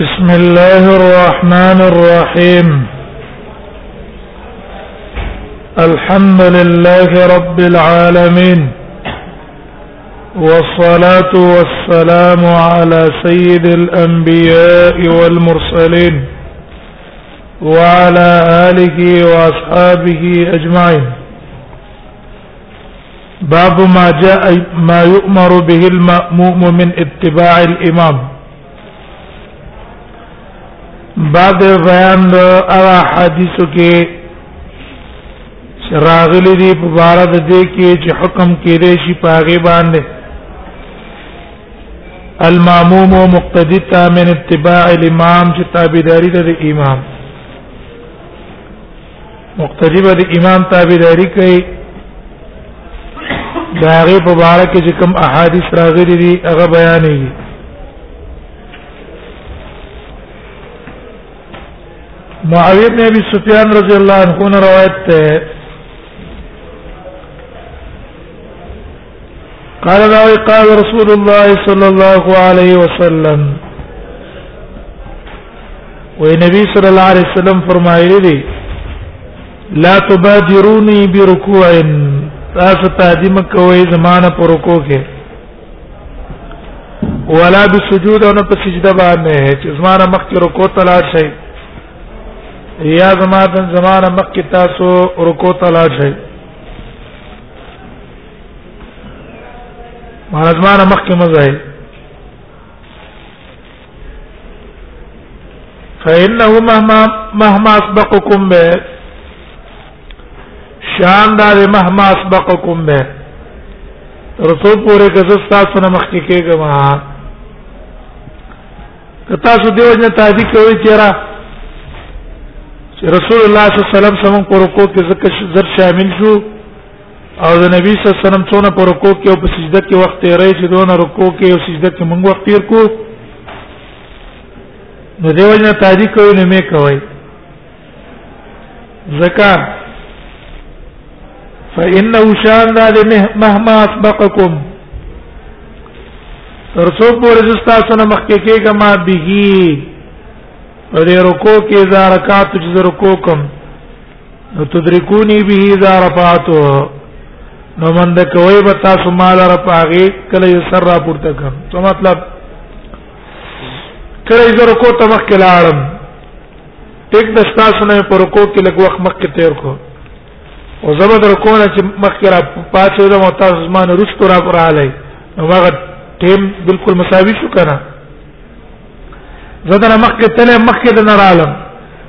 بسم الله الرحمن الرحيم الحمد لله رب العالمين والصلاه والسلام على سيد الانبياء والمرسلين وعلى آله وأصحابه أجمعين باب ما جاء ما يؤمر به المأموم من اتباع الإمام بعد بيان هغه حدیثو کې راغلي دي په اړه د دې کې چې حکم کېږي شي په هغه باندې الماموم او مقتدی تامن اتباع الامام چې تابعداري د امام مقتدی به د امام تابعداري کوي دا هغه په اړه کې چې کوم احادیث راغلي دي هغه بیانې دي معاویه بن ابي سفيان رضی الله عنه روایت ده قال راوي قال رسول الله صلى الله عليه وسلم وي نبي صلى الله عليه وسلم فرمایلی دی لا تبادروني بركوع تاسو تادیم کوي زمانہ پر رکوع کې ولا بسجود او نه په سجده باندې چې زمانہ مخ کې رکوع تلار شي یا زمانہ زمانہ مخ کې تاسو رکوع تلار شي مهاجمانه مخکې مزه فإنه مهما مهما سبقكم به شان دار مهما سبقكم به رسو پورې که زه تاسو نه مخکې کېږم که تاسو دیو جن تادی کوي چیرې چې رسول الله صلی الله علیه وسلم سمون پر کو کې زکه زر شامل شو او د نبی صلی الله علیه وسلم څونه پر رکوع کې او په سجده کې وخت یې راځي چې دونه رکوع کې او سجده کې موږ وخت تیر کو نو دیو جن تاجی کوي نه مې کوي زکا فإنه شان ذا مهما أسبقكم ترڅو پورې زستا سره مخ کې کېګه ما به په دې رکوع کې زارکات چې رکوع کوم نو تدریکونی به اذا رفعتو نو من د کوي به تاسو مال را پاغي کله یې سر را پورته کړ څه مطلب کله یې زر کو ته مخ کې لاړم یک د تاسو نه پر کو کې لګ وخت مخ کې تیر کو او زما در کو نه چې مخ کې را پاتې د مو تاسو زمانه رښتو را پر علي نو هغه ټیم بالکل مساوي شو کنه زه در مخ کې تله مخ کې د نه رالم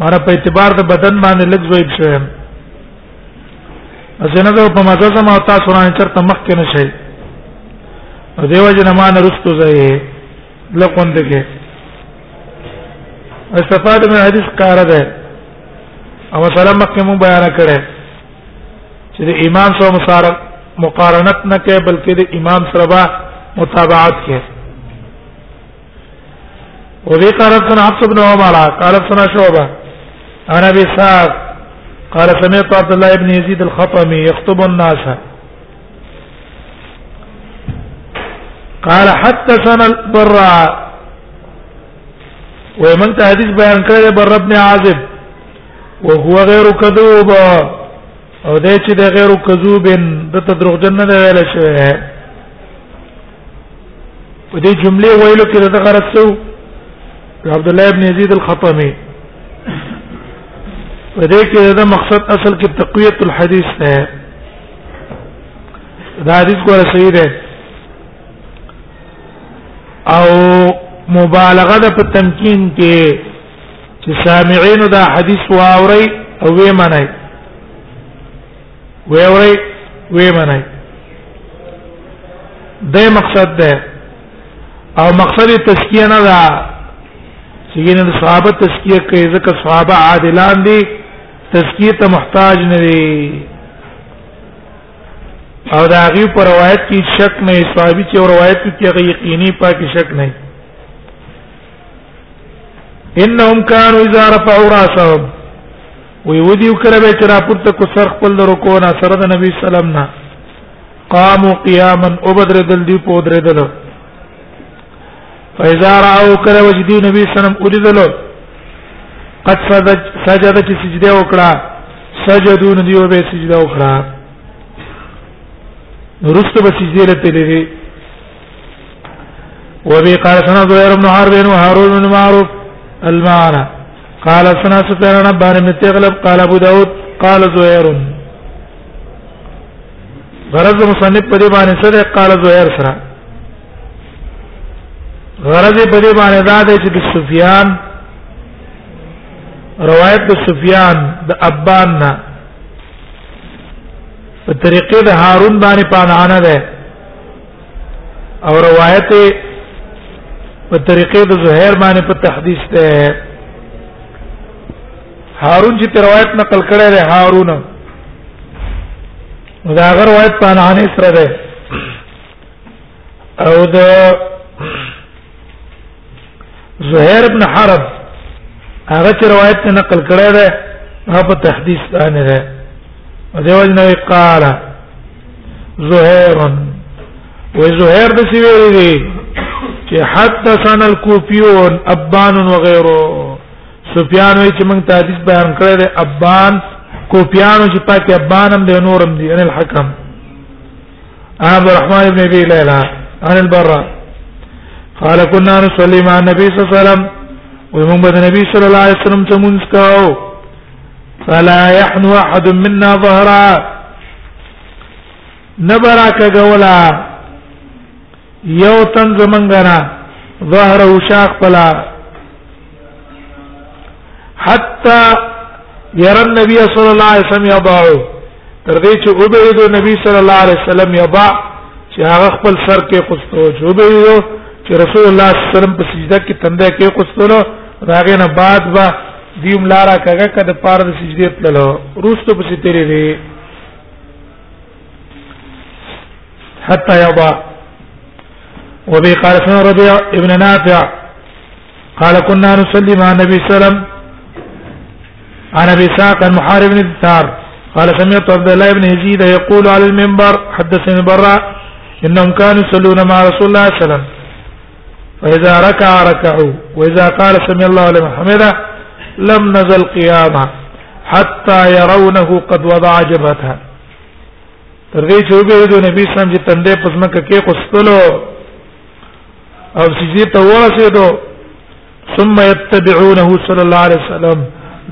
ماره په اعتبار د بدن باندې لږ زویب شوم اسنه زه په مزه زما او تاسو نه چرته مخ کې نشي او دیو جن ما نه رستو ځای لقون دګه استفاده من حدیث کار ده او سره مخکې مو بیان کړه چې د امام سره مصارف مقارنت نه کوي بلکې د امام سره متابعت کوي وبي قال سنا عبد بن عمر قال سنا شعبة عن ابي سعد قال سمعت عبد الله بن يزيد الخطمي يخطب الناس قال حتى سنا البراء ومن ته حدیث بیان کړی بر ابن عازب وهو غیر کذوب او دې چې د غیر کذوب د تدروغ جن نه ویل شوی په دې جمله ویلو کې د غرض څه عبد الله ابن يزيد الخطمي په دې کې دا مقصد اصل کې تقویت الحديث ده دا حدیث ګوره صحیح ده او مبالغه ده په تمکین کې چې سامعين دا حدیث واوري او وې منای وی وی وی منای د مقصد ده او مقصد تزکیه نه ده چې ګینه صحابه تزکیه کوي ځکه صحابه عادلان دي تزکیه ته محتاج نه دي او دا غي پر روایت کې شک نه صحابي چې روایت کې هغه یقیني پاکي شک نه انهم كانوا اذا رفعوا راسهم وی ودی وکړه به چې راپورته کو سر خپل درو کو نه سره د نبی سلام نه قامو قیاما وبدر دل دی په در دل فاذا راو کړه وجدی نبی سلام ولیدل قد سجد سجده چې سجده وکړه سجدو ندی او به سجده وکړه نورست به سجده لته لري وبي قال سنا زهير بن حرب وهارون بن معروف المعنى قال سنا سفيان عن بار بن تغلب قال ابو داود قال زهير غرض مصنف په دې باندې سره قال زهير سره غرض په دې باندې دا دی چې د سفيان روایت د سفيان د ابان نه په طریقې د هارون باندې پانانه ده او روایت په طریقې د زهیر باندې په تحدیث ده هارون چې روایت نقل کړی دی هارون دا غر روایت په انانه سره ده او د زهير ابن حرب هغه چې روایت نه نقل کړی دی هغه په تحديث باندې ده دیو جن قال زهير و زهير د سی ویری دی چې حدثنا الكوفيون ابان وغيره سفيان وی چې موږ تحديث بیان کړی دی ابان کوپیانو چې پاکي ابانم دی نورم دی ان الحکم عبد الرحمن بن ابي ليلى عن البراء قال كنا نصلي مع النبي صلى الله عليه وسلم ومن النبي صلى الله عليه وسلم تمنسكاو فلا يحن احد منا ظهرا نبرك قولا یو تن زمنګرا ظهر او شاخ پلا حتا ير النبي صلى الله عليه وسلم يضعه تر دې چې او به د نبی صلی الله علیه وسلم یبا چې هغه خپل سر کې قصتو جو به یو چې رسول الله صلی الله علیه وسلم په سجده کې تنده کې قصتلو راغې نه بعد با دیم لارا کګه کده پار د سجده تللو روستو په سي تیرې حتا یبا وبي قال سن ربيع ابن نافع قال كنا نصلي مع النبي صلى الله عليه وسلم عن ابي ساق المحارب بن الدثار قال سمعت عبد الله بن يزيد يقول على المنبر حدثني البراء انهم كانوا يصلون مع رسول الله صلى الله عليه وسلم فاذا ركع ركعوا واذا قال سمع الله لمن حمده لم نزل قياما حتى يرونه قد وضع جبهته تر دې چې وګورئ نبی سم چې تندې پزما کې قصلو او سجدي ته ورسېدو ثم يتبعونه صلى الله عليه وسلم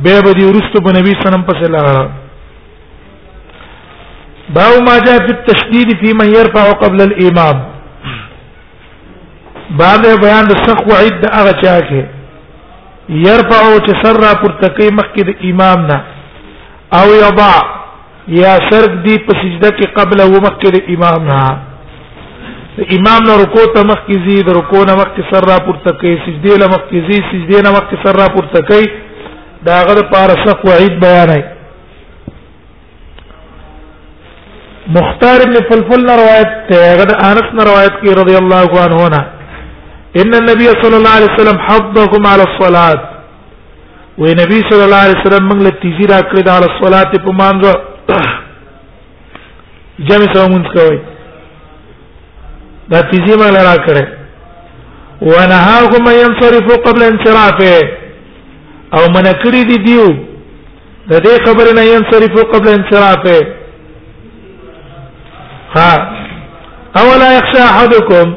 به به دي ورستو په نبی سلام پسې لاړ باو ما جاء في التشديد في من يرفع قبل الامام بعد بیان د سخ وعید د هغه چا کې يرفع چې سر را پر تکي مخکې د امام نه او يضع یا شرط دی په سجده کې قبل او مخکې د امام نه د امام نه رکوع ته مخکې زی د رکوع نه مخکې سر را پورته کوي سجده له مخکې زی سجده نه مخکې سر را پورته کوي دا هغه د پاره صف وعید بیانای مختار ابن فلفل نه روایت ته هغه د انس نه روایت کوي رضی الله عنه نه ان النبي صلى الله عليه وسلم حضكم على الصلاه وې نبی صلی الله علیه وسلم موږ له تیزی را کړی د علی صلات په مانځه جمع سره مونږ کوي دا تیزی ما لرا کړې ونهاهم ينصرفوا قبل انصرافه او من کړی دی دیو د دې خبره نه ينصرفوا قبل انصرافه ها اولا يخشى احدكم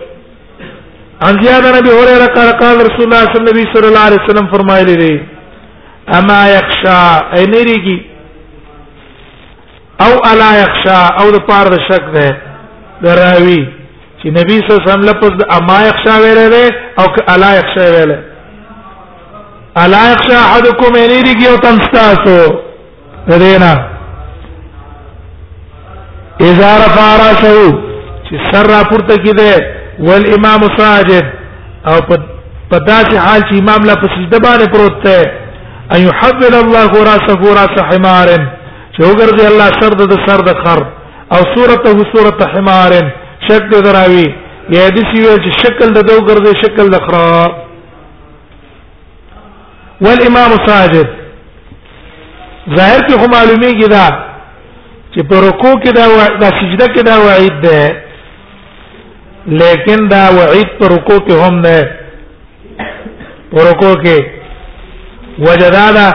ان زیاد نبی هريره قال قال رسول الله صلی الله علیه وسلم علیه وسلم فرمایلی دی اما یخشا ای نریږي او الا یخشا او د پار د شک ده دراوی چې نبی صلی الله علیه وسلم لپس د اما یخشا ویل دی او ک الا یخشا ویل الا یخشا احدکم ای نریږي او تنستاسو دینا اذا رفع راسه چې سر را پورته کړي ول امام ساجد او په داسې حال چې امام لا په سجده باندې پروت دی ان يحول الله راسه راس حمار چې وګرځي الله سر د سر د خر او صورته صورت حمار شکل دراوي یا د سی ویل چې شکل د دو ګرځي شکل د خراب والامام ساجد ظاهر کې هم معلومیږي دا چې په رکوع کې دا د سجده کې دا وعید ده لیکن دا وعید په رکوع کې هم نه په رکوع کې وجدادا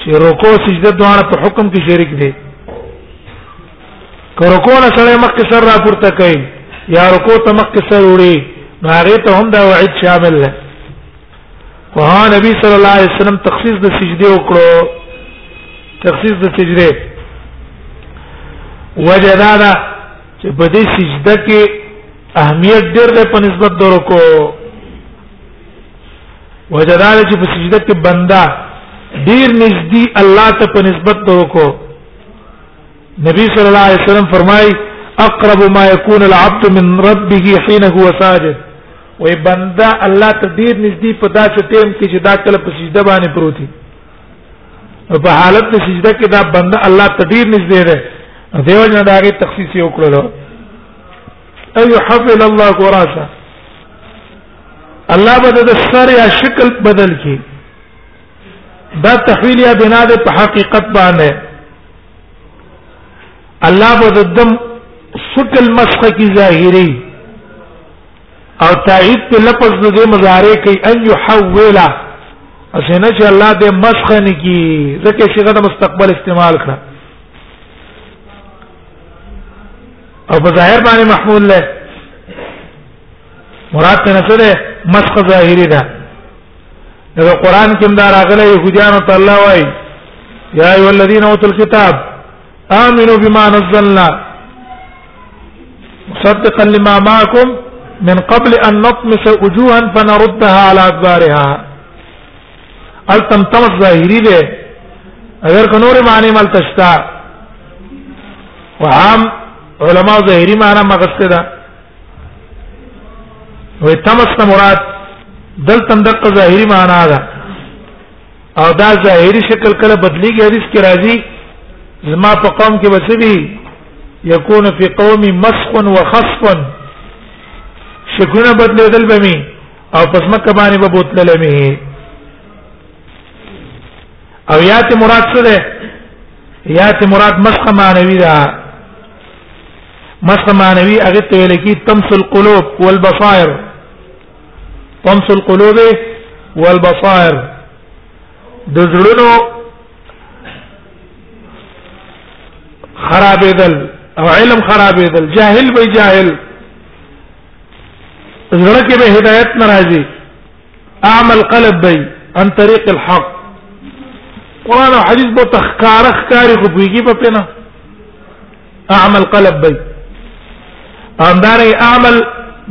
چې رکوع سجده دواړه په حکم کې شریک دي که رکوع له سره مخ کې سر را پورته کوي یا رکوع ته مخ کې سر وړي نو هغه ته هم دا وعید شامل دی خو ها نبی صلی الله علیه وسلم تخصیص د سجده وکړو تخصیص د سجده وجه دا ده چې په دې سجده کې اهمیت ډېر دی په نسبت د رکوع وجه دا ده چې په سجده کې بندا ډېر نږدې الله ته په نسبت د رکوع نبی صلی الله علیه وسلم فرمای اقرب ما يكون العبد من ربه حين هو ساجد وې بندا الله ته ډیر نږدې په داسې ټیم کې چې دا کله په سجده باندې پروت دی په حالت د سجده کې دا بندا الله ته ډیر نږدې دی دیو جنا دا غي تخصیص یو کړلو اي حفل الله قراسه الله بده د سر یا شکل بدل کی دا تحویل یا بنا ده په حقیقت باندې الله په دم شکل مسخه کی ظاهری او تایید په لفظ د دې مضارع کوي ان يحولا اسنه چې الله دې مسخه نه کی ځکه چې غدا مستقبل استعمال کړه او په ظاهر باندې محمول له مراد ته نه سره مسخه ظاهری ده دا قران کې مدار اغله يهوديان او الله وای يا ايها الذين اوتوا الكتاب امنوا بما نزلنا مصدقا لما معكم من قبل ان نطمس وجوها فنردها على ادبارها التم تم ظاهری ده اگر کنور معنی مل تشتا وعام علما ظاهری معنا مغسته ده وې تمس مراد دلته دغه ظاهري معنا ده او دا ظاهري شکل کله بدليږي حدیث کې راځي زما په قوم کې وسبي يكون في قوم مسخ وخصف شکونه بدلېدل به می او پس مکه باندې به بوتل لمه او یات مراد څه ده یات مراد مسخ معنوي ده مسخ معنوي هغه ته ویل کی تمس القلوب والبصائر تمس القلوب والبصائر د زړونو خرابېدل او علم خرابېدل جاهل به جاهل زړه کې به هدایت ناراضي اعمل قلب بي عن طريق الحق قران او حديث به تخکارخ کاری خو بيږي په پنه اعمل قلب بي انداري اعمل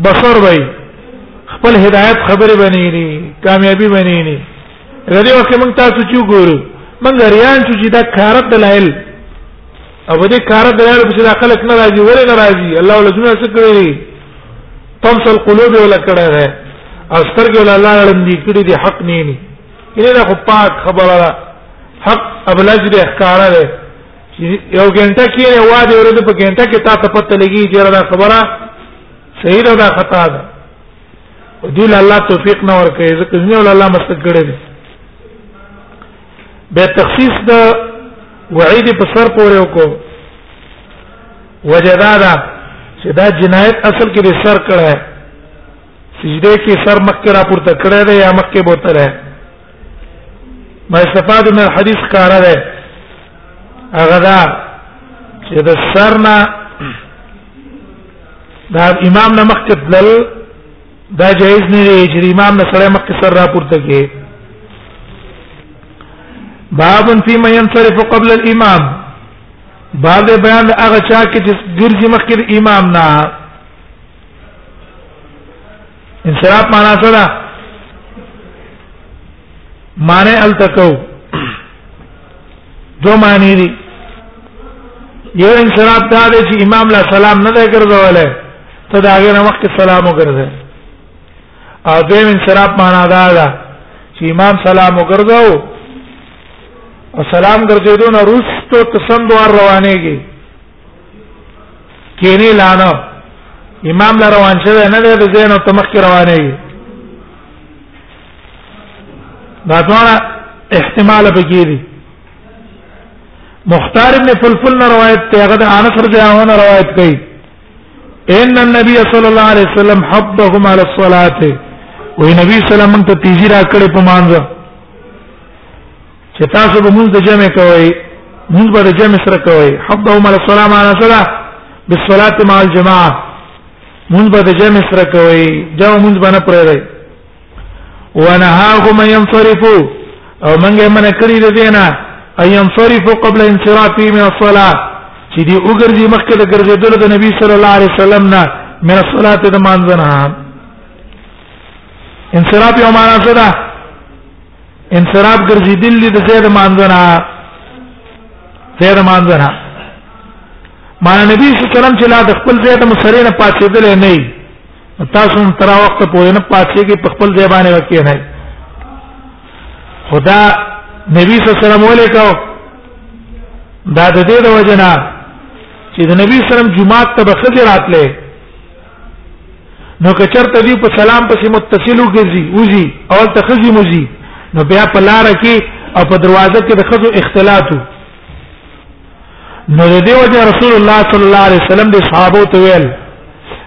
بصر بي خپل هدایت خبرې بنې نه کامیابی بنې نه غدي وخت موږ تاسو چې ګورو موږ ریان شو چې دا کار دلایل او دې کار دلایل په څیر خلک نه راځي ولې نه راځي الله ولجنه څه کوي طمس القلوب ولا کړه ده او سترګې ولا الله لندې کړې دي حق نه ني کله دا خو پاک خبره ده حق ابلج دې احکار ده یو ګنټه کې نه وا دی ورته په ګنټه کې تا ته پته لګي چې دا خبره صحیح ده دا خطا ده او دی له الله توفیق نه ورکړي ځکه ځنه ول الله مست کړی دی به تخصیص د وعید په سر پورې وکړو وجدادا چې دا جنایت اصل کې به سر کړه سجده کې سر مخ کې راپورته کړی دی یا مخ کې بوتل دی ما استفاد من الحديث کار دی هغه دا چې د سر نه دا امام نه مخ کې دل دا جایز نه دی چې امام نه سره مخ کې سر راپورته کې باب فی من ينصرف قبل الامام باب بیان هغه چا کې چې ګرځي مخ کې امام نه انصراف معنا څه ده معنی التکو دو معنی دي یو انصراف دا دی چې امام لا سلام نه دی ګرځولای ته دا غیر وخت سلام وګرځي او دویم انصراف معنا دا ده چې امام سلام وګرځاو او سلام ګرځیدو نه روستو تسند ور روانېږي کینی لانو امام لا روان شوی نه دی د زین او تمخ روانه وي دا ټول احتمال پکې دي مختار ابن فلفل نے روایت تے اگر انس رضی اللہ عنہ روایت کئی ان النبي صلی اللہ علیہ وسلم حبهم على الصلاه وی نبی صلی اللہ علیہ وسلم ته تیزی را کړې په مانځه چې تاسو به مونږ د جمع کوي مونږ به د جمع سره کوي حبهم علی الصلاه مع الصلاه بالصلاه مع الجماعه مونږ به د جمع سره کوي جمع مونږ باندې پرې دی ونهاهم ينصرفوا او منګه من کړی د دینا ايام صرف قبل انصرافي من الصلاه چې دی وګرځي مخکې د ګرځېدل د نبی صلی الله علیه وسلم نه من الصلاه د مانځنه انصراف یو معنا څه ده انصراف ګرځیدل دي د زید مانځنه زید مانځنه معنی نبی صلی الله علیه وسلم چې لا د خپل زید مسرینه پاتېدل نه تاسو هم تر وخت پورې نه پاتېږي په خپل ځای باندې وکړئ نه خدا نبی صلی الله علیه وسلم ولیکو دا د دې د وجنه چې د نبی صلی الله علیه وسلم جمعه ته بخځه راتله نو کچرته دی په سلام پسې متصلو ګرځي وزي او تخزي مزي نو بیا په لار کې او په دروازه کې د خزو اختلاطو نو د دې وجه رسول الله صلی الله علیه وسلم د صحابه ته ویل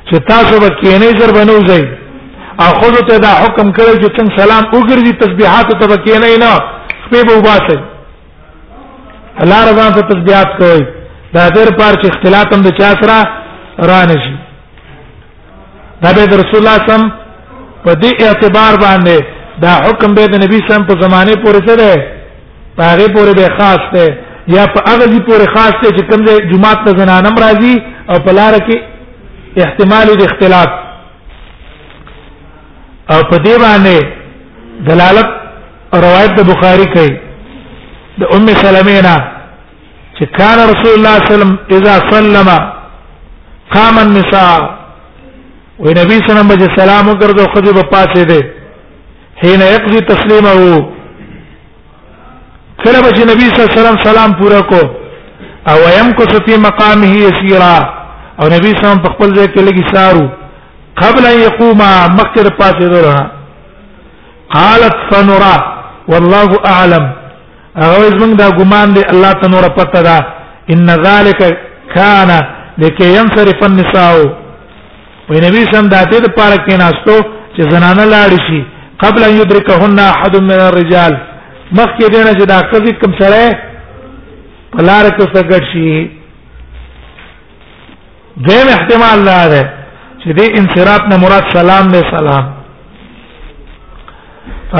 چې تاسو به کینې زر بنو ځئ او خود ته دا حکم کړی چې څنګه سلام وګرځي تسبيحات ته کینې نه خپې به وباسي الله رضان ته تسبيحات کوي دا تر پار چې اختلاط هم د چا سره را نشي دا به رسول الله سم په دې اعتبار باندې دا حکم به د نبی سم په زمانه پورې سره هغه پورې به خاص ده یا په هغه دي پورې خاص ده چې کوم ځای جمعه ته زنانم راځي او په لار کې احتمال د اختلاط او په دې باندې دلالت روایت د بخاری کوي د ام سلمہ نه چې کان رسول الله صلی الله علیه وسلم اذا سلم قام النساء و نبی صلی الله علیه وسلم سلام وکړو خو دې په پاتې ده حين يقضي تسليمه کله چې نبی صلی الله علیه وسلم سلام پورا کو او يمكث في مقامه يسيرا او نبی صلی الله علیه وسلم په خپل ځای کې لګي سارو قبل ان يقوم مخکې پاتې ده قالت فنرا والله اعلم هغه زمونږ دا ګمان دی الله ته نور پته ده ان ذلك كان لكي ينصرف النساء وي نبی سم د دې لپاره کې ناستو چې زنانه لاړ شي قبل ان يدركهن احد من الرجال مخکې دې نه چې دا قضیه کوم سره پلار کې څنګه شي دیم احتمال دا ده چې دې انصراف نه مراد سلام دی سلام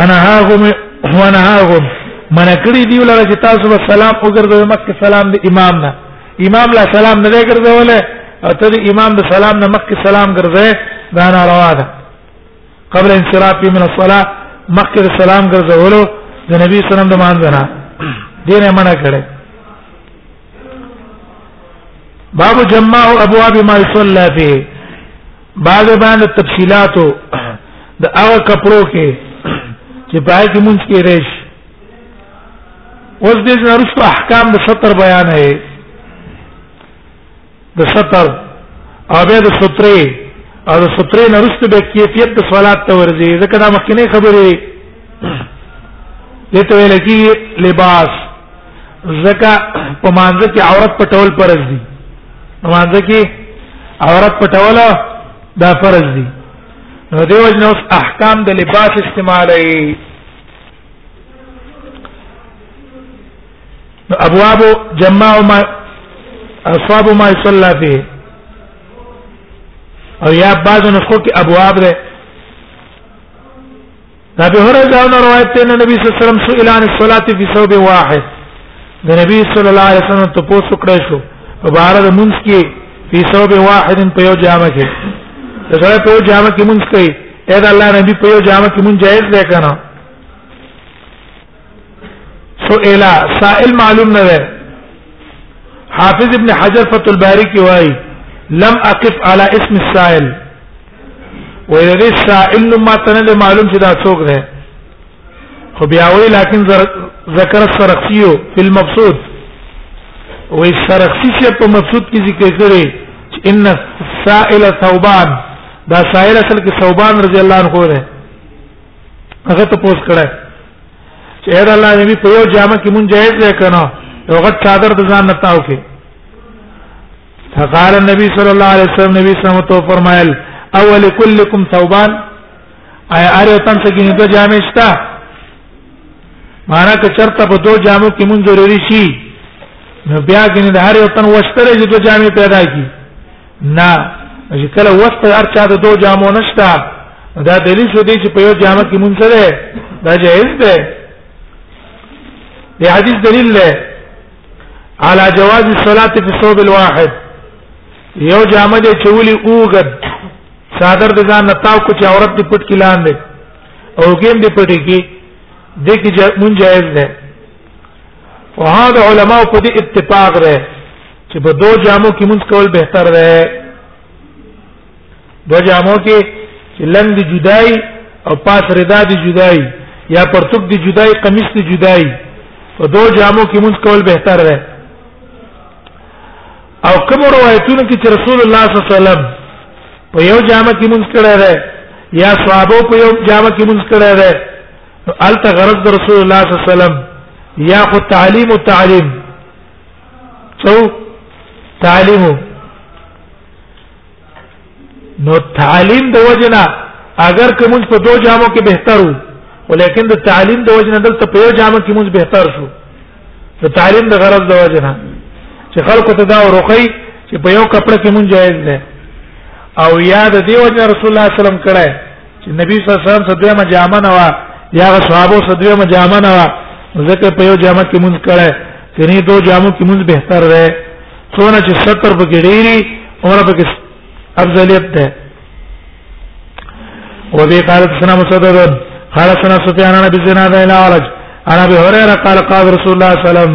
انا هاغم وانا هاغم من کړی دی ولر چې تاسو به سلام وګرځوي مکه سلام دی امام نه امام لا سلام نه ګرځول او ته دی امام د سلام نه مکه سلام ګرځي دا نه روا ده قبل انصراف من الصلاه مکه سلام ګرځولو د نبی صلی الله علیه وسلم د مانځنه دینه منع کړي باب جمع ابواب ما يصلى فيه بعد باندې تفصيلات د هغه کپړو کې چې پای کې مونږ کې رېش اوس دې نرسو احکام د سطر بیان هي د ستر او بیا د سترې او د سترې نه رسته به کیفیت د صلات ته ورځي ځکه دا مخکنه خبرې لته ویل کی لباس زکه په مانځ کې عورت پټول پرز دي مانځ کې عورت پټول دا فرض دي نو دیو جن اوس احکام د لباس استعمالي ابواب جماع ما اصحاب ما صلى فيه او یا بعض نسخو کې ابواب ده دا به هر ځای نو روایت ته نبی صلی الله علیه وسلم سئل عن الصلاه في ثوب واحد د نبی صلی الله علیه وسلم ته پوښتنه کړې شو په بار د منځ کې په ثوب واحد په یو جامه کې دا په یو جامه کې منځ کوي اې دا الله نبی په یو جامه کې مون جایز دی کنه سئل سائل معلوم نه ده حافظ ابن حجر فتح الباری کې وایي لم اقف على اسم السائل وې دې سائل نو ما تنه معلوم چې دا څوک دی خو بیا وی لکن ذکر السرخسیو فی المبسوط وی سرخسی چې په مبسوط کې ذکر کړي ان سائل ثوبان دا سائل اصل کې ثوبان رضی الله عنه ده هغه ته پوس کړه چې اې الله نبی په یو جامه کې مونږ جایز ده کنه یو غټ چادر د ځان نه تاو کې فقال النبي صلى الله عليه وسلم نبی صلی الله علیه وسلم فرمایل اول کلکم ثوبان آیا اره او تن څخه نه دوه جامې شته معنا که چرته په دوه جامو کې مونږ ضروري شي نو بیا کې نه هر یو تن وشتره چې دوه جامې پیدا کی نه چې کله وخت هر چا د دوه جامو نشتا دا دلیل شو دی چې په یو جامه کې مونږ سره دا جائز ده دی حدیث دلیل ده على جواز الصلاه في الثوب الواحد یو جامه دې چولی اوګد صادر د ځان نتاو کو چې عورت دې پټ کې لاندې او ګیم دې پټ کې د کې مون جائز ده وهذا علماء په دې اتفاق ده چې په دوه جامو کې مونږ کول به تر ده دوه جامو کې چې لنګ دې جدای او پاس ردا دې جدای یا پرتوک دې جدای قمیص دې جدای په دوه جامو کې مونږ کول به تر ده او کوم روایتونو کې چې رسول الله صلی الله علیه وسلم په یو جامه کې مونږ کړه ده یا صحابه په یو جامه کې مونږ کړه ده الته غرض د رسول الله صلی الله علیه وسلم یا خو تعلیم او تعلیم څو تعلیم نو تعلیم د وجنا اگر که موږ په دوه جامو کې بهتر وو ولیکن د تعلیم د وجنا دلته په یو جامو کې موږ بهتر شو د تعلیم د غرض د وجنا چې خلکو ته دا ورخی چې په یو کپڑے کې مونږ جایز ده او یاد دی وجه رسول الله صلی الله علیه وسلم کړه چې نبی صلی الله علیه وسلم صدوی مجامه نه وا یا صحابه صدوی مجامه نه وا ځکه په یو جامه کې مونږ کړه کني دو جامو کې مونږ بهتر رہے څونه چې ستر په کې ډیری عمر په کې افضلیت ده وبي قال سنا مسدد قال سنا سفيان بن زناد الى عرج انا ابي هريره قال قال رسول الله صلى الله عليه وسلم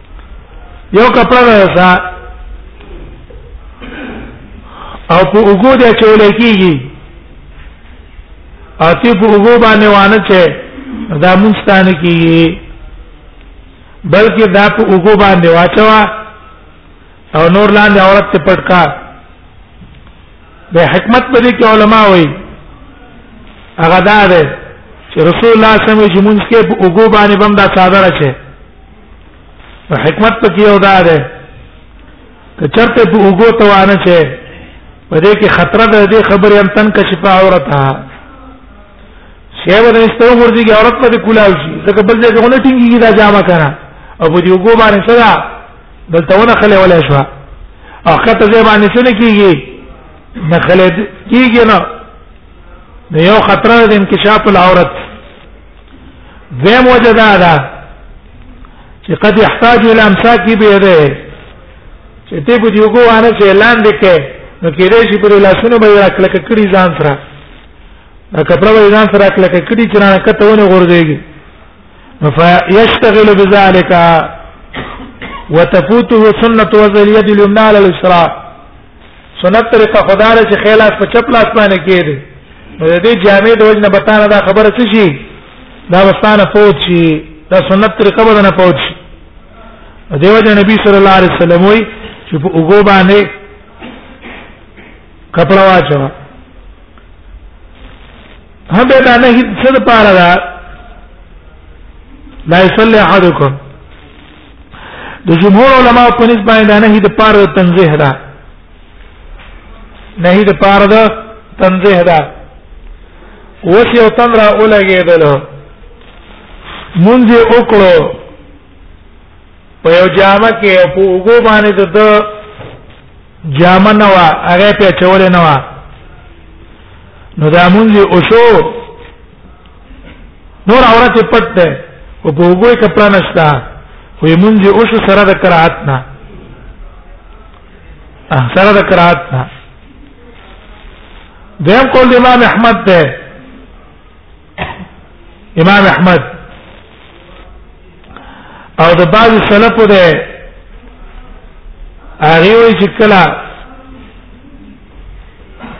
یو کپڑا وسا او په وګو د چول کیږي او تی په وګو باندې وانه چې دا مونستان کیږي بلکې دا په وګو باندې واچوا او نور لاندې عورت ته پټکا د حکمت په دې کې علما وایي هغه دا ده چې رسول الله صلی الله علیه وسلم چې مونږ کې په وګو باندې بم دا صادره شه حکمت پکې یو دا ده که چرته په وګو ته وانه چې په دې کې خطر ده دې خبرې ان تن کشف عورتها شی ونه استو ورځي کې عورت په کولاو شي ځکه بل ځای کې ونه ټینګي دا جامه کنه او په دې وګو باندې صدا بل ته ونه خلې ولا شو او کته ځای باندې څه نه کیږي نه خلې کیږي نه یو خطر ده انکشاف العورت دویم وجه دا ده چې قد يحتاج الى امساك بيده چې ته په دې وګوانه چې اعلان وکړي نو کېدې شي پر لاسونو به راکړه کړي ځان سره دا کپړه به ځان سره راکړه کړي چې نه کته ونه غورځيږي نو فيشتغل بذلك وتفوته سنه وزل يد اليمنى على اليسرى سنت طریقه خدای چې خلاص په چپ لاس باندې کېږي نو دې جامع د وجنه بتانه دا خبره څه شي دا وستانه فوت شي دا سنت طریقه به نه فوت شي دیو جن نبی صلی الله علیه وسلم وی چې په وګو باندې کپڑا واچو هم به دا نه هیڅ څه پاره دا لا یصلی احدکم د جمهور علما په نسبت باندې نه د پاره د تنزیه ده نه د پاره د تنزیه ده اوس یو تن را ولګېدل مونږ یې وکړو په یو جامه کې په وګو باندې د جامه نه وا هغه په چول نه وا نو دا مونږ او شو نور عورت پټ ده او په وګوي کپڑا نشتا خو مونږ او شو سره د قرات نه سره د قرات نه دیم قول امام احمد ده امام احمد او د بعض سلفو ده هغه وی چې کله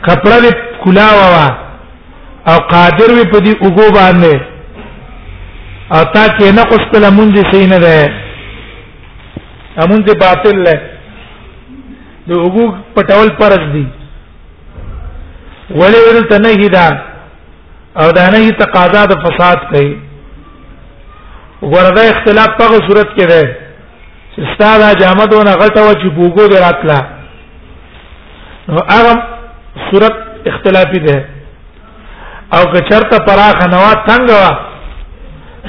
کپڑا به کلا وا او قادر وی په دې وګو باندې او تا کې نه اوس په لمونځ سي نه ده امونځ باطل ده د وګو پټول پرز دي ولې ورته نه هیدا او دا نه یي تقاضا د فساد کوي وردا اختلاف په صورت کې ده چې ستاده جامدونه غټه و چې بوګو دی راتله نو هغه صورت اختلافي ده او که چرته پراخ نوا تنگ وا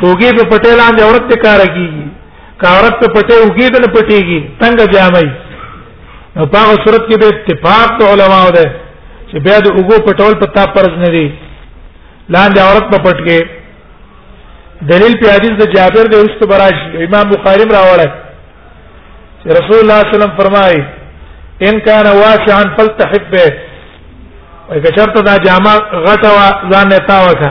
توګي په پټه لاندې اورت کار کیږي کارت په پټه وګي دنه پټيږي تنگ جامای نو په هغه صورت کې به اتفاق د علماو ده چې بیا د وګو پټول په تا پرځ نه دي لاندې عورت په پټ کې دلیل په حدیث د جابر د اوست براش امام بخاری راوړل چې رسول الله صلی الله علیه وسلم فرمایي ان کان واسعا فلتحب به وکړه دا جامه غټه ځان نه تاوکه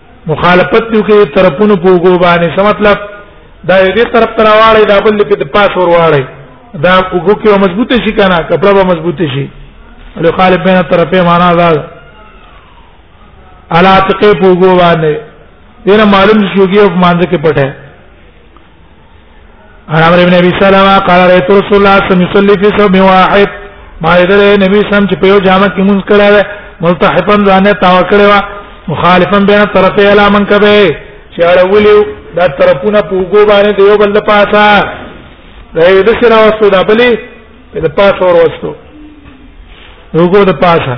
مخالفت دی کوي طرفونو په وګو باندې څه مطلب دا یو طرف تر واړی دا بل په پاس ور واړی دا وګو کې مضبوطه شي کنه کپڑا به مضبوطه شي له خالف بین طرفه معنا دا الا تقې په وګو باندې دینه معلوم شوږي او مانځ کې پټه عمر ابن ابي سلمہ قال رأيت رسول الله صلى الله عليه وسلم في ثوب واحد ما يدل نبی سم چې په یو جامه کې مونږ کړه و ملتحفا ځانه تاو کړه و مخالفا بین طرفه الا من کبه چې اړولیو دا طرفونه په وګو باندې د یو بل پاسه دا یو د سره وستو دا بلی په پاسه ور وستو وګو د پاسه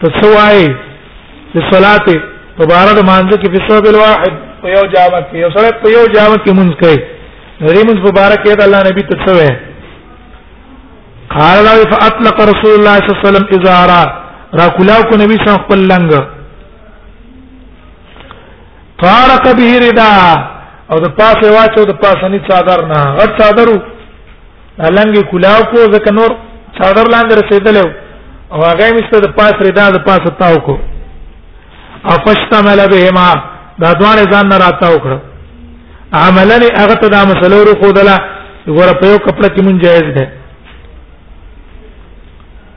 ته سوای د صلات په بار د مانځ کې په ثوب الواحد په یو جامه کې یو سره په یو جامه کې مونږ کوي نری مونږ په بار کې د الله نبی ته سوې قال له فاطلق رسول الله صلی الله علیه وسلم اذا را را کلاو کو نبی صلی خپل لنګ طارق به ردا او د پاسه واچو د پاسه ني صادر نه غټ صادرو لنګي کلاو کو ځکه نور څادر لاندې رسیدل او هغه مست د پاس ردا د پاس تاو کو افشتمل بهما دا دوانه ځان نه راتاو کړ عملا هغه ته دا مسله ورو خودله ګوره په یو کپڑا کې مونږ جایز ده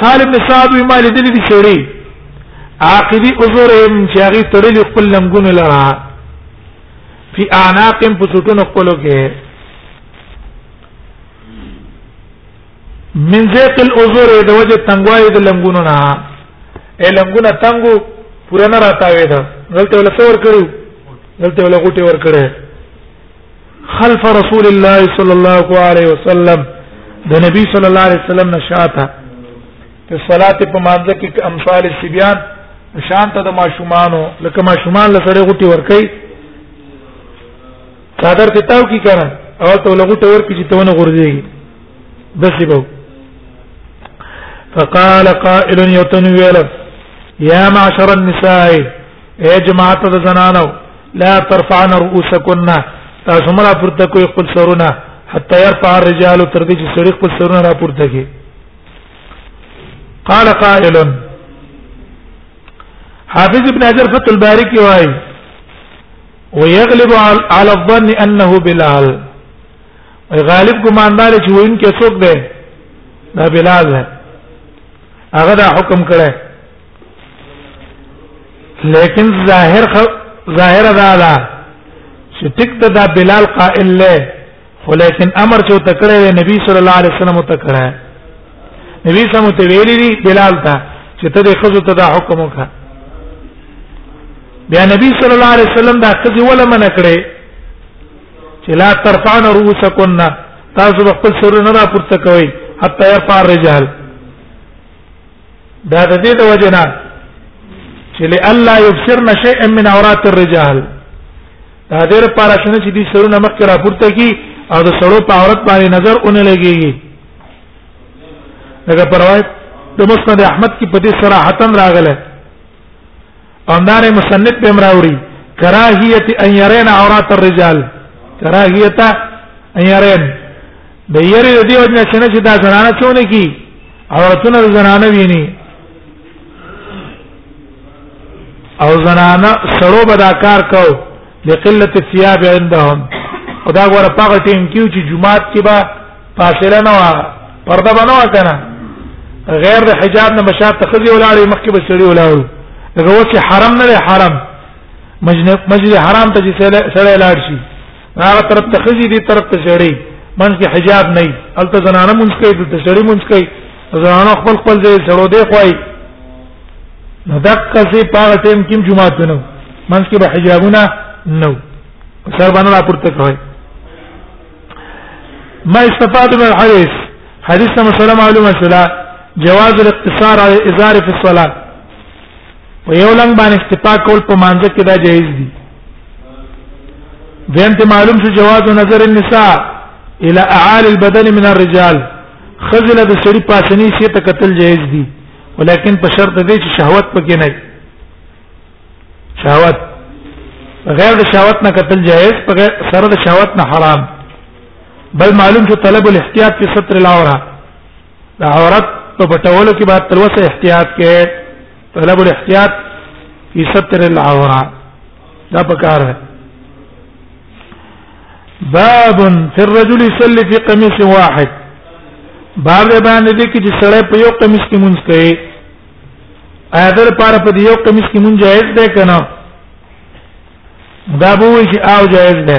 سالم بن سعد وی مال دې دې شړې عاقدي عذرهم چې هغه تړلې خپل لنګونه لرا فی اعناقم په څټونو خپلو کې من ذات العذر د وجه تنگوای د لنګونو نه ا لنګونه تنگو پورا نه راتاوي دا دلته ولا څور کړو دلته ولا غټي ور کړو خلف رسول الله صلی الله علیه وسلم د نبی صلی الله علیه وسلم نشاته په صلات په مانځه کې امثال سبيان شانت د ماشومانو لکه ماشومان لسره غوټي ورکي صادر ته تاو کی کنه او ته لغوټه ورکی چې تونه غورځي بس به فقال قائل يتنويل يا معشر النساء يا جماعه الزنانو لا ترفعن رؤوسكن تاسو مرا پورته کوي خپل سرونه حتى يرفع الرجال تر دې چې سړي خپل سرونه را پورته کوي قال قائل حافظ ابن حجر فتح الباري کې وايي ويغلب على الظن انه بلال غالب ګمان دار چې وین کې څوک دی دا بلال دی هغه دا حکم کړی لیکن ظاهر خ... ظاهر دا دا چې ټیک ته دا بلال قائل له خو لیکن امر چې تکړه دی نبی صلی الله علیه وسلم تکړه نبی سم ته ویلی دی بلال ته چې ته د خزو ته دا حکم وکړه بیا نبی صلی الله علیه وسلم دا خزي ولا من کړې چې لا ترفعن رؤسکن تاسو خپل سرونه را پورته کوئ حتی يرفع الرجال دا د دې د وجنا چې لالا يبصرن شيئا من عورات الرجال دا دې لپاره شنه چې دې سرونه مخ کرا پورته کی او د سړو په عورت باندې نظر اونې لګيږي لکه پروايت د مسند احمد کې په دې صراحتا راغله اندار مصنف به امراوري کراهیت ان يرين عورات الرجال کراهیت ان يرين د یری د دې وجنه چې نه چې دا زنانه چونه کی عورتونه زنانه ویني او زنانه سړو به دا کار کو لقلت الثياب عندهم خدا غره پاغه ټیم کیو چې جمعات کې با فاصله نه وا پرده بنوا کنه غیر د حجاب نه مشات تخذي ولاړې مخکې به سړی ولاړو دغه وڅ حرم نه حرم مجلس حرام ته چې سړی لاړ شي هغه طرف ته خزي دي طرف ته سړی منځ کې حجاب نه الته زنانه مونږ کوي د سړی مونږ کوي زنانه خپل خپل ځای سړو دی خوای نو دقه سي پاغه ټیم کې جمعه ته نو منځ کې به حجابونه نو سر باندې راپورته کوي ما استفاد من الحديث حديث مسألة معلومة سلا جواز الاقتصار على الإزار في الصلاة ويولن بان اكتفاء كول په مانځ کې دا جایز دي دیم ته معلوم شو جواز نظر النساء الى اعالي البدن من الرجال خزل د سړي پاسنی سي ته قتل جائز دي ولیکن په شرط دی چې شهوت پکې نه شهوت غیر د شهوت نه قتل جائز په سره د شهوت نه حرام بل معلوم شو طلب الاحتیاط په ستر العوره د عورت په پټولو کې بعد تر وسه احتیاط کې طلب الاحتیاط فی ستر العورا دا پکار ده باب فی الرجل يصلي فی قمیص واحد باب ده باندې دې کې چې سړی په یو قمیص کې مونږ کوي آیا در پاره په یو قمیص کې مونږ جائز ده کنه دا به وي چې او جائز ده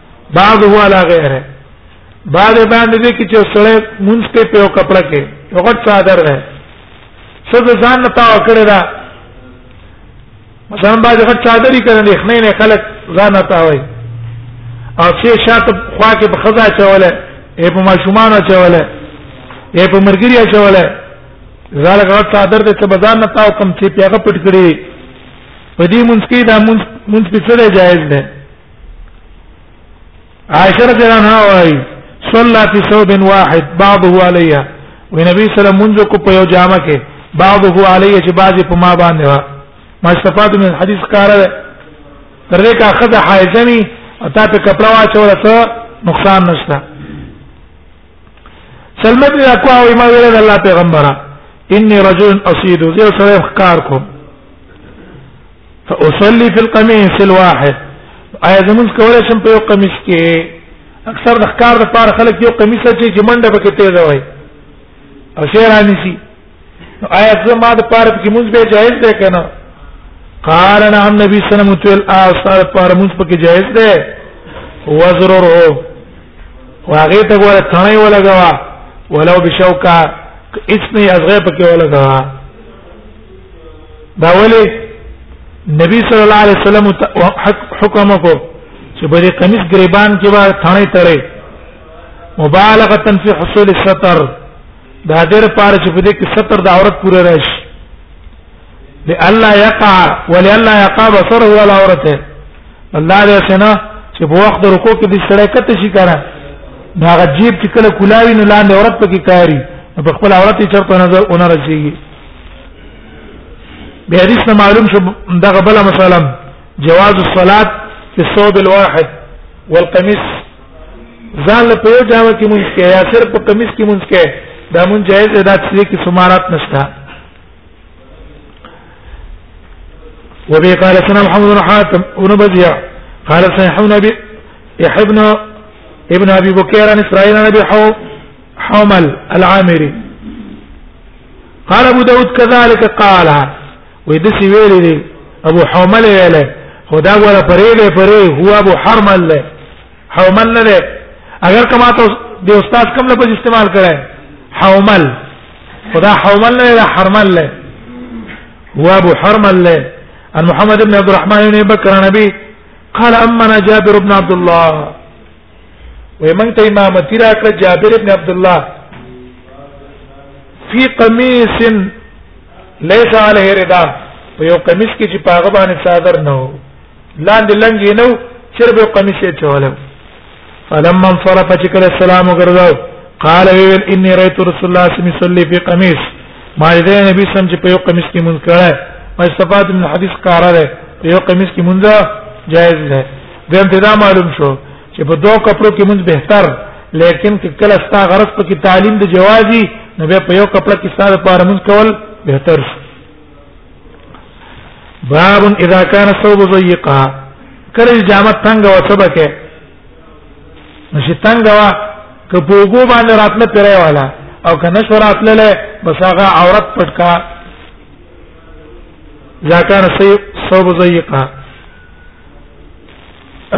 بعض هو علا غیره بعد باندې دې کې چې سړی مونږ په په کپڑا کې یو غټ صادر ده څه د ځان نه تاو کړی دا مثلا باندې غټ صادری کړي نه خنې نه خلک ځان نه تاوي او چې شاته خوا کې په خزا چوله اے په ماشومان چوله اے په مرګریا چوله زاله غټ صادر دې څه بازار نه تاو کم چې پیغه پټ کړی په دې مونږ کې دا مونږ مونږ په سره جایز ده عائشه رضی الله عنها وايي صلى في ثوب واحد بعضه عليها ونبي صلى الله عليه وسلم منذ کو په یو جامه کې بعضه عليه چې بعضي په ما باندې وا ما استفاد من حدیث کار ده تر دې کا خدای حایزنی او تا په کپڑا واچول ته نقصان نشته سلمہ بن اکوا او ما ویل الله پیغمبره انی رجل اصید زه سره ښکار کوم فاصلي في القميص الواحد آیا زمونږ کولای شم په یو قمیص کې اکثر د ښکار لپاره خلک یو قمیص چې منډه پکې تیز وای او شعر انسی نو آیا زما د پاره کې مونږ به جایز ده کنه قال انا عن نبی صلی الله علیه وسلم تل اثر پاره مونږ پکې جایز ده وزرر هو واغه ته ګوره ثنې ولګوا ولو بشوکا اسنی ازغه پکې ولګوا دا ولې نبی صلی الله علیه وسلم حکم کو چې بری قمیص گریبان کې به ثنې تړي مبالغه فی حصول الستر دا دیر پاره چې په دې کې ستر د عورت پوره راشي لالا يقع ولئلا يقع بصره ولا عورته الله دې سنا چې په وخت رکوع کې دې سړی کته شي کړه دا غجیب چې کله کولاوی نو لاندې عورت پکې کاری په خپل عورت یې چرته نظر اون رسیږي به حدیث نه معلوم شو دا غبل مثلا جواز الصلاه في الثوب الواحد والقميص ځان له په یو جامه کې مونږ کې یا صرف په قمیص کې مونږ کې دا مونږ جایز ده دا چې کې سمارات نشته وبه قال سنا محمد بن حاتم بن بزيع قال سنا حمد ابي يحبن ابن ابي بكير عن اسرائيل عن ابي حو حومل العامري قال ابو داود كذلك قالها وې د سی ویلې دی ابو حومل ویلې خدا ولا پرې دې پرې هو ابو حرمل له حومل نه ده اگر کما ته د استاد کوم لفظ استعمال کړه حومل خدا حومل نه ده حرمل له هو ابو حرمل له ان محمد بن عبد الرحمن بن بكر نبي قال امنا جابر بن عبد الله وې موږ ته امامتی راکړه جابر ابن عبد الله فی قمیص ليس عليه رضا په یو قمیص کې چې پاغه باندې صادر نه و لاندې لنګې نو چر به قمیص یې چوله فلما انصرف چې کله سلام وګرځاو قال ویل اني رايت رسول الله صلی الله عليه وسلم في قميص ما دې نبی سم چې په یو قمیص کې مونږ کړه ما استفاد من حدیث کار ده یو قمیص کې مونږه جائز ده دیم ته دا معلوم شو چې په دوه کپړو کې موږ بهتر لیکن کله ستا غرض په کې تعلیم د جوازي نو به په یو کپړه کې ساده پاره موږ کول بهتر شي باب اذا كان الثوب ضيقا کله جامه تنگ او سبکه نشي تنگ وا که په وګو باندې راتله پیره والا او که نشو راتله له بس هغه عورت پټکا ځکه نو ثوب ضيقا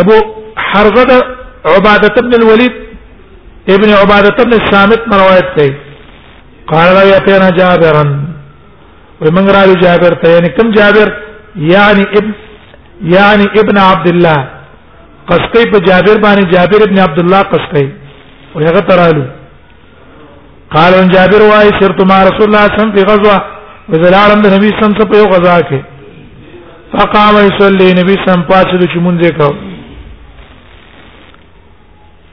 ابو حرزه عباده ابن الوليد ابن عباده ابن الصامت روایت دی قال لا يتنا جابرا ومن را جابر ته یعنی کوم جابر یعنی ابن یعنی ابن عبد الله قصقی په جابر باندې جابر ابن عبد الله قصقی او هغه ترالو قال ان جابر واي سرت مع رسول الله صلى الله عليه وسلم في غزوه وزلالم د نبی صلی الله عليه وسلم په یو غزا کې فقام يصلي نبی صلی الله عليه وسلم پاتې د چمونځ کو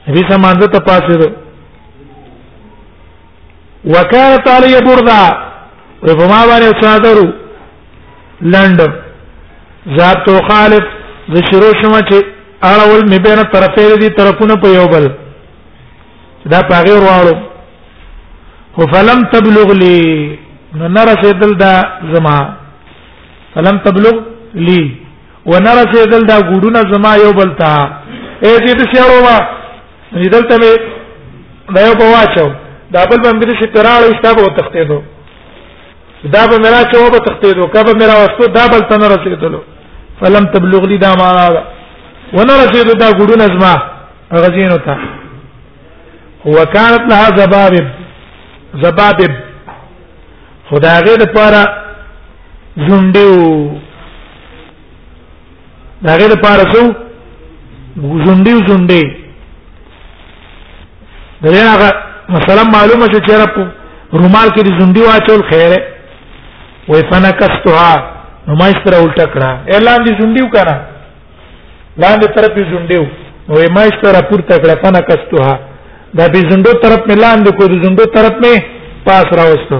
نبی صلی الله عليه وسلم ته پاتې ده وکانت علی بردا و په ما باندې چادرو لند ذات خالف ذ شروع شمه چې اړول مې بینه طرفې دي طرفونه په یو بل دا پاغه وروړو خو فلم تبلغ لي نو نه رسیدل دا زما فلم تبلغ لي ونه رسیدل دا ګډونه زما یو بلتا اے دې ته شعرو ما دې ته مې دا یو په واچو دا بل باندې چې تراړ ایستا په تختې دو دا به مرا چې و به تختیدو کبه مرا وستو دا بل تن رسیدلو فلم تبلغ لي دا معنا ده ونه رسیدو دا ګډون ازما غزینو ته وکانت لها زبابب زبابب خدای غیر لپاره زونډیو دا غیر پاره سو ژوندې ژوندې دغه مثلا معلومه چې چیرې په رومال کې ژوندې واچول خیره وې فنکستها نو ما استر الټه کړه اعلان دي ژوندې وکړه لاندې طرف یې ژوندې نو ما استر پورته کړه فنکستها دا به ژوندو طرف مې لاندې کو ژوندو طرف مې پاس راوستو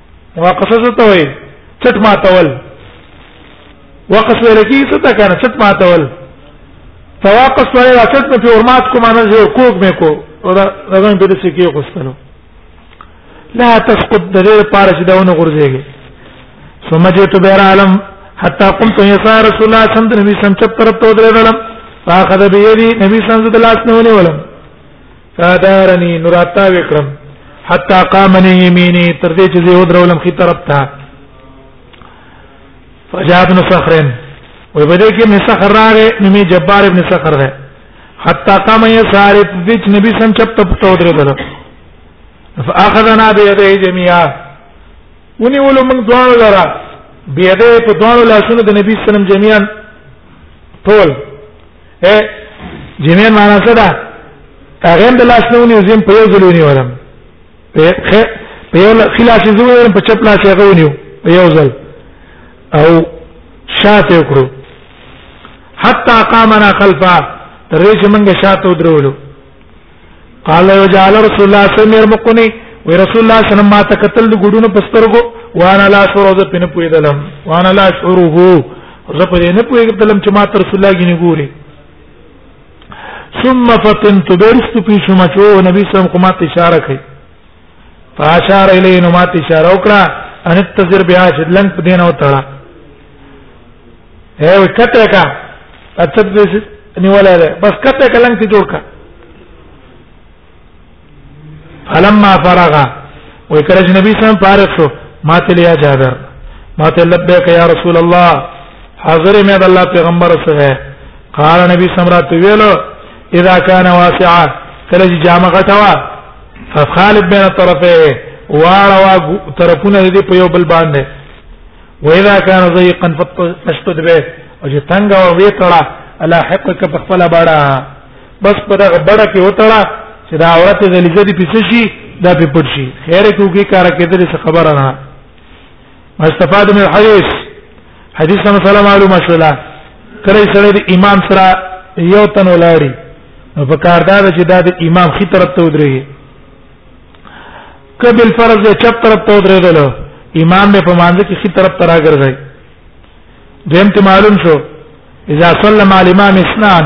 وقصه څه ته وایي چټ ماتول وقص ویل کی څه ته کنه چټ ماتول تواقص ویل چټ په ورمات کوم نه جو کوک مې کو راغم په دې څه کې غوستلو لا تسقط د دې پاره چې داونه غورځيږي ثم جئت بير عالم حتى قمت يسار رسول الله صلى الله عليه وسلم نبی سم چپ طرف ته ودرېدلم فاخذ بيدي نبی سم د لاس نه ونیولم فادارني نراتا وکرم حتا قامني يميني تر دې چې زه ودرولم خي طرف ته فجاء ابن صخر وي بده کې مې صخر راغې مې جبار ابن صخر ده حتا قام يساري دې چې نبی سم چپ ته پټو درته فاخذنا بيديه جميعا ونی ولو موږ دوه لرا بيديه په دوه لاسونو د نبی سلام جميعا ټول اے جنې معنا څه ده هغه د لاس نه ونیو زم په یو ځل ونیو ورم په خیر په یو خلاصې زوی په چپ لاس هغه ونیو په یو ځل او شاته کړو حتا قامنا خلفا ترې چې موږ شاته درولو قال یو جعل رسول الله صلی الله علیه وسلم مرمقنی و رسول الله صلی الله علیه وسلم ما تکتل د ګډونو پسترګو وانا لا شعور ز پنه پویدلم وانا لا شعوره ز پنه نه پویدلم چې ما تر رسول الله غنی ګوري ثم فتنت برست في شمچو نبی صلی الله علیه وسلم کومه اشاره کوي فاشار الیه نو ما اشاره وکړه ان تذر بیا شدلنګ په دین او تړه اے وې کته کا اته دې نیولای دی بس کته کلنګ ته جوړ کا فلما فرغ وې کله چې نبی سم فارغ شو ما ته لیا جابر ما ته لبیک یا رسول الله حاضر مې د الله پیغمبر سره قال نبی سم را ته ویلو اذا كان واسعا کله چې جامه غټوا فخالف بین طرفه واړه وا طرفونه دې په یو بل باندې واذا كان ضيقا فاشتد به او چې تنگ او وی تړه الا حقك په خپل باړه بس په دغه بڑا کې وتړه چې دا عورت دې لږه دې پیڅ شي دا په پټ شي خیر کوږي کار کېدل څه خبره نه استفاد من الحديث حدیث سم سلام معلومه شولا کله سره د امام سره یو تن ولاري په کار دا چې دا د امام خطرت ته ودرېږي کبل فرض یا چپ طرف ته درېدل امام به په مانځ کې خي طرف ته راګرځي دیم ته معلوم شو اذا صلى مع الامام اثنان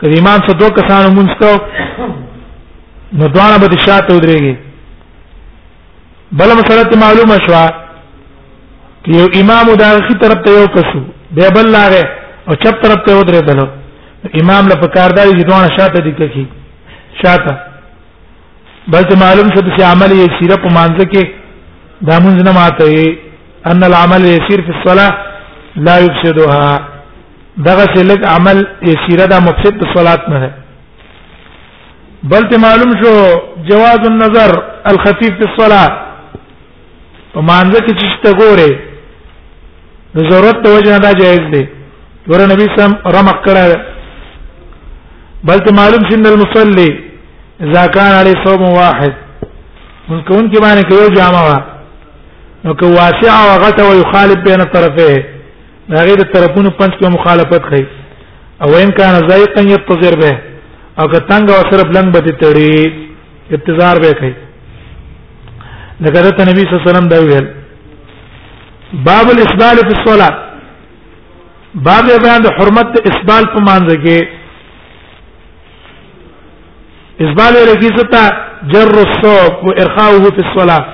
کله امام څو دوه کسان مونږ کو نو دوانه به شاته ودرېږي بل مسله ته معلومه شو چې یو امام دا خي طرف ته یو کسو به بل لاغه او چپ طرف ته ودرېدل امام له پکارداري دوانه شاته دي کوي شاته بلکې معلوم شو چې عمل یې سیره په مانځ کې دا مونږ نه ماته ان العمل يسير في الصلاه لا يفسدها دغه سلک عمل يسيره دا مفسد په صلات نه ده بل ته معلوم شو جواز النظر الخفيف في الصلاه په مانځ کې چې ته ګوره د ضرورت د وجه دا جایز دی ګوره نبی سم رمق کړه بلکې معلوم شین المصلي اذا كان عليه صوم واحد من كون کې باندې کوي جامه وا نو کو واسع او غته او يخالف بين الطرفين دا غیر طرفونو پنځ کې مخالفت کوي او ان كان ضيقا يتضر به او که تنگ او سره بلنګ به تړي انتظار به کوي لکه رته نبی صلی الله علیه وسلم دا ویل باب الاسبال فی الصلاه باب بیان د حرمت اسبال په مانځ کې اسبال لري ستا جر الصوب وارخاؤه في الصلاه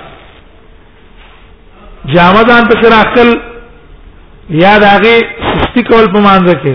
جامه ځان په سر اخل یا داغه سستی کول په مانځ کې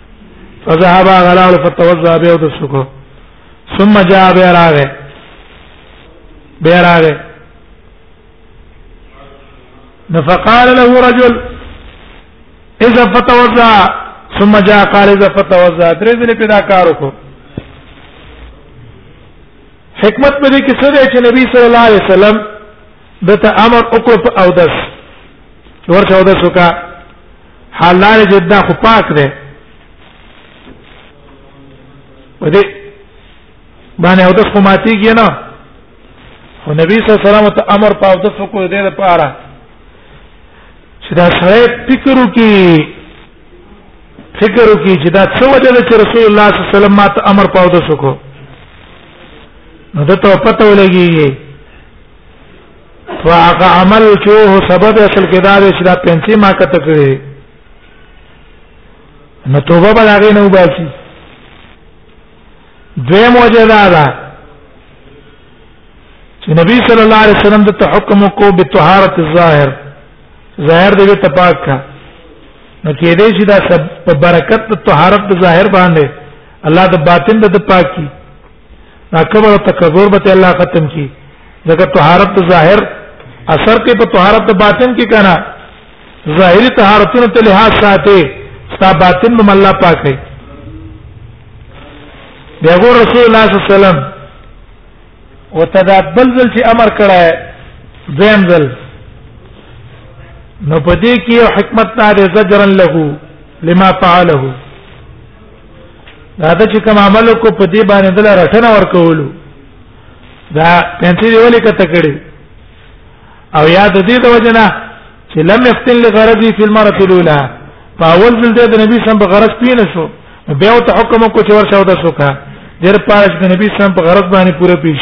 فذهب غلال فتوضا به د سکو ثم جاء بیراغه بیراغه فقال له رجل اذا فتوضا ثم جاء قال اذا فتوضا درې دې پیدا کار وکړو حکمت په دې کې څه دی چې نبی صلی الله علیه وسلم دته امر وکړ په اودس ورته اودس وکړه حال لار چې دا خو پاک دی په دې باندې او د خو ماتيږي نه او نبی صلی الله علیه وسلم ته امر پاو د څه کو دې لپاره چې دا سره فکر وکي فکر وکي چې دا څه وجه ده چې رسول الله صلی الله علیه وسلم ماته امر پاو د څه کو نو دته پته ولګي فاق عمل چې هو سبب اصل کې دا چې دا پنځه ما کته کړې نو توبه به هغه نه وباسي دوی موجوده ده چې نبی صلی الله علیه وسلم د تحکم کو به طهارت الظاهر ظاهر دې ته پاک کا نو کې دې چې دا سب په برکت د طهارت د ظاهر باندې الله د باطن د پاک کی دا کبر تکبر به الله ختم کی ځکه طهارت ظاهر اثر کې په طهارت باطن کې کنه ظاهری طهارتونو ته لحاظ ساتي ستا باطن به الله پاک دی دغه رسول الله صلی الله علیه وسلم وتدبل ذل چې امر کړه دویم ذل نو پدې کې حکمت نه زجرن له لما فعله دا ته چې کوم عمل کو په دې باندې دل رټنه ورکولو دا پنځه دی ولې کته کړي او یاد دې د وجنه چې لم يفتن لغرضي في المره الاولى فاول ځل دې د نبی سم په غرض پینې شو بیا ته حکم کو چې ورشه ودا سوکا ډېر پارش د نبی سم په غرض باندې پوره پیش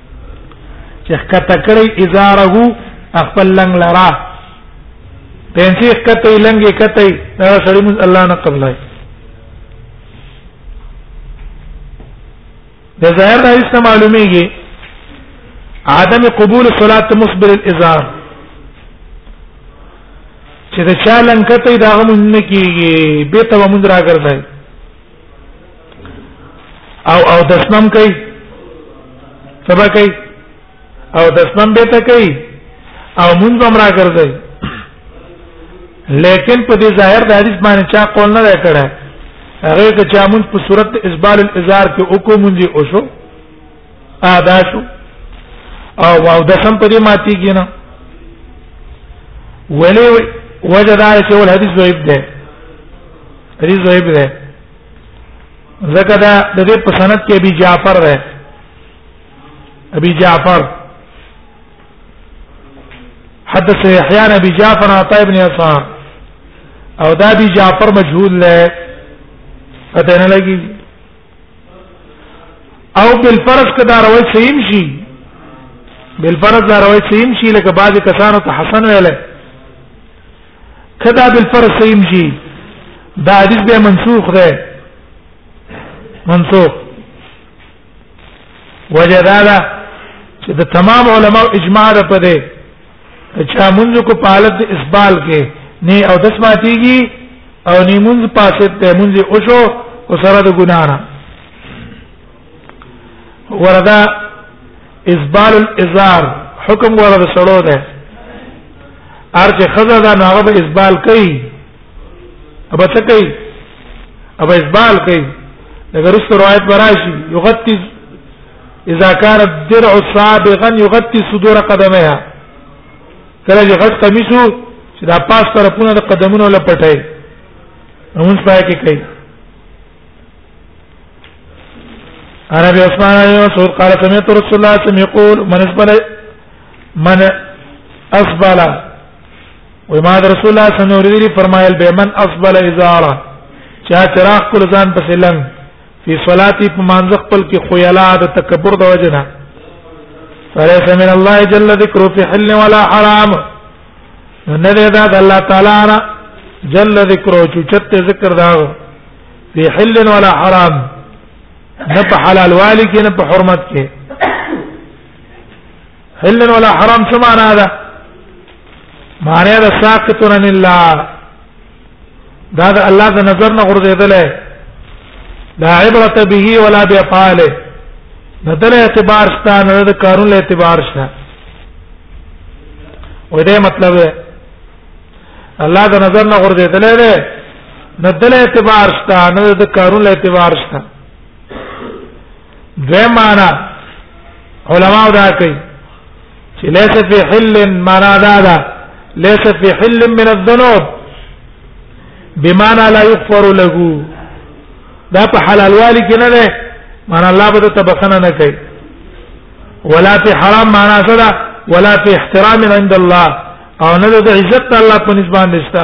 چې کته کړی ازاره خپل لنګ لرا پنځه کته لنګ کته دا سړی مون الله نه قبلای د ظاهر د حدیث معلومیږي عدم قبول صلات مصبر الازار چې دا چالن کته دا غمون نه کیږي به ته مونږ راګرځي او او دسنم کوي سبا کوي او دسنم به ته کوي او مونږ هم را ګرځي لیکن په دې ظاهر د حدیث باندې چا قول نه راکړه هغه که چا مونږ په صورت اسبال الازار کې وکوم دي او شو ادا شو او واو د سم په دې ماتي کې نه ولې وجه دا چې ول حدیث ضعیف ده حدیث ضعیف ده ځکه دا د دې په سند کې ابي جعفر ده ابي جعفر حدث يحيى عن ابي جعفر عن عطاء بن يسار او دا ابي جعفر مجهول له پته نه لګي او بل فرض کدا روي سیم شي بل فرض دا روي سیم شي لکه بعض کسانو ته حسن ویل کدا بل فرض سیم شي دا حدیث به منسوخ ده منسوخ وجدادا چې د تمام علما اجماع ده په دې چا منځ کو پالت اسبال کې نه او دس ماتيږي او نه منځ پاسه ته منځ او شو او سره د ګنا نه وردا اسبال الازار حکم وردا سره ده ارته خزه دا هغه به اسبال کوي ابا څه کوي ابا اسبال کوي لکه رسول روایت براشي یغتی اذا كان الدرع سابغا يغطي صدور قدميها کله چې غټ قمیصو چې دا پاس طرفونه د قدمونو لپټای نومس پای کې کوي انا ابي عثمان بن مسعود قال سمعت رسول الله صلى الله عليه وسلم يقول من اسبل من اسبل وما رسول الله صلى الله عليه وسلم فرمایل به من اسبل ازاره چا چراغ کول ځان پسې لنګ فی صلاتی په مانځ خپل کې خیالا د تکبر د وجنه فلیس من الله جل ذکر فی حل ولا حرام نه ده دا د الله تعالی را جل ذکر او چت ذکر دا فی حل ولا حرام نه په حلال والی کې نه په حرمت کې حل ولا حرام څه معنا ده معنی دا ساقط عن الله دا د الله د نظر نه غرزیدل لا عبرت به ولا بافعاله نه دل اعتبار شته نه د کارون له اعتبار شته وې دې مطلب دی الله د نظر نه غرزیدل دی نه دل اعتبار شته نه د کارون له اعتبار شته دوی معنا علماء دا کوي چې ليس في حل معنا دا ده ليس في حل من الذنوب بمعنى لا يغفر له دا په حلال والی کې نه ده معنا الله به ته بخنه نه کوي ولا في حرام معنا څه ده ولا في احترام عند الله او نه د عزت الله په نسبت نشته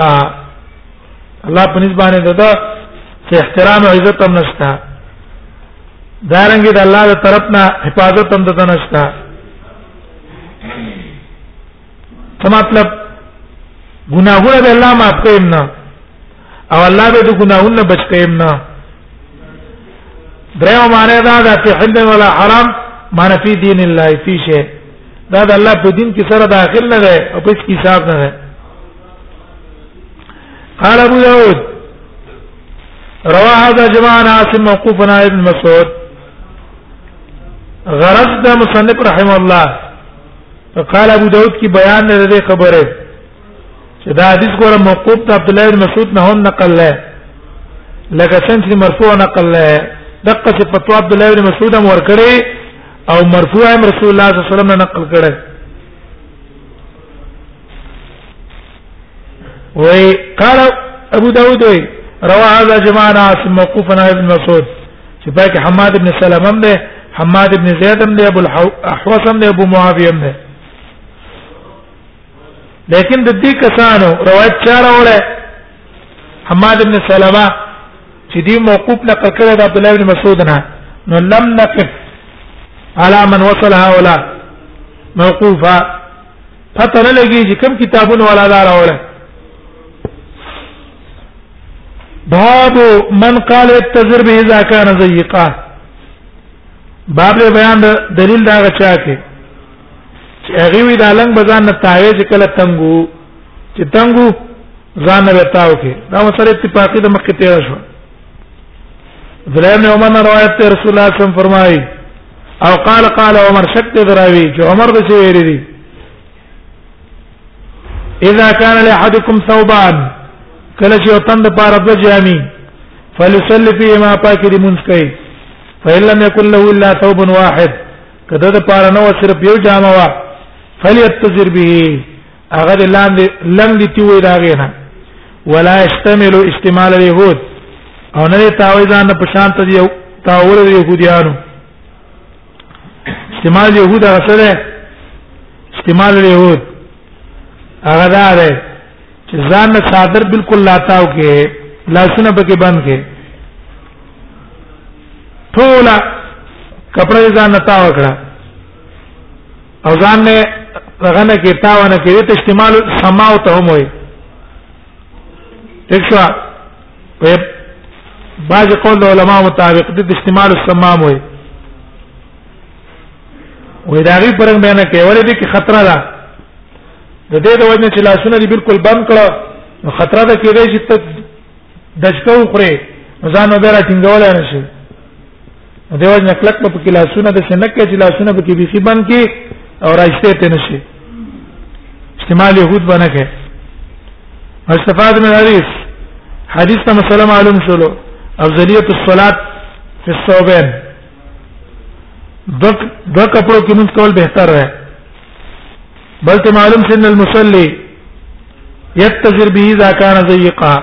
الله په نسبت باندې ده چې احترام او عزت هم نشته دارنګ د الله تر طرف نه حفاظت هم ده نشته څه مطلب ګناهونه به الله معاف کوي نه او الله به د ګناهونو بچ کوي نه درېو معنی دا ده چې حد ولا حرام معنی فی دین الله فی شی دا د الله په دین کې سره داخل نه ده او په حساب نه ده قال ابو داود روى هذا جماعه عاصم موقوفا على ابن مسعود غرض ده مصنف رحمه الله قال ابو داود کی بیان نه ده خبره چې دا حدیث ګوره موقوف ته عبد الله بن مسعود نه هم نقل له لکه څنګه چې مرفوع نقل له دغه چې فتوا عبد الله بن مسعود هم ورکړي او مرفوع هم رسول الله صلی الله علیه وسلم نه نقل کړي وي قال ابو داود وي روى هذا جماعه ثم وقفنا ابن مسعود چې پاک حماد ابن سلمہ هم ده حماد ابن زيد هم ده ابو الاحوص هم ده ابو معاويه هم ده لیکن د دې کسانو روایت چاره وره حماد ابن سلمہ چې دی موقوف نقل کړی د عبد الله بن مسعود نه نو لم نقف على من وصل هؤلاء موقوفا پته نه لګي چې کوم کتابونه ولا دار اوله باب من قال التزر به اذا كان ضيقا باب له بیان د دلیل دا غچا کې چې هغه وی د لنګ بزان نه تاوي چې کله تنګو چې تنګو ځان نه وتاو کې دا مسله اتفاقی د مخکې تیر شو ذلیم عمر نه روایت ته رسول الله صلی الله علیه وسلم فرمایي او قال قال عمر شک ته دراوي چې عمر د څه ویری دي اذا كان لاحدكم ثوبان کله چې وطن د پاره د جامي فليصلي فيما پاک دي مونږ کوي فإن لم يكن له إلا ثوب واحد کده د پاره نو صرف یو جامه وا فليتزر به هغه د لاندې لم دي تی وې دا غینا ولا استعمل استعمال اليهود او نه تاویزان په شان ته یو تاول د يهوديانو استعمال يهود هغه سره استعمال اليهود هغه دا دی چې ځان نه صادر بالکل لاتاو کې لاسونه پکې بند کې ټوله کپڑے ځان نه تاو کړه او ځان نه غنه کې تاونه کې ته استعمال سما او ته هم وي دښوا په بعض قول علماء مطابق د استعمال سما وي وې دا غي پرنګ بیان کې ولې دې کې خطر ده د دې د وجه چې لاسونه دې بالکل بند کړه نو خطر ده کې دې چې دجکو خوري ځان وبره ټینګول نه شي دیو جن کلک په کې لاسونه د شنک کې چې لاسونه په کې بيخي بند کې او راځته ته نشي استعمال يهود باندې کې استفاد من حدیث حدیث ته مسله معلوم شولو افضلیت الصلاه فی الصوبین دک د کپڑوں کې موږ کول بهتر ہے بلکې معلوم سن المصلي يتجر به اذا كان ضيقا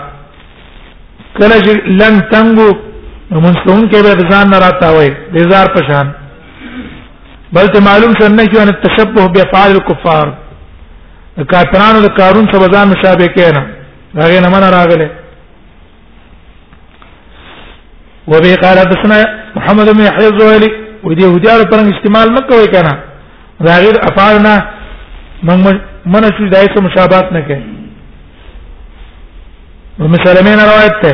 کله چې لن تنګو نو منسون کې به ځان نه راتاوي بیزار پشان بل ته معلوم شنه کې ان تشبه بافعال الكفار کافرانو د کارون سره ځان مشابه کینا هغه نه من راغله وبه قال حدثنا محمد بن يحيى الزهري ودي هجار پر استعمال نه کوي کنه ظاهر افعالنا من من شو دای سره مشابهت نه کوي ام سلمې نه روایت ده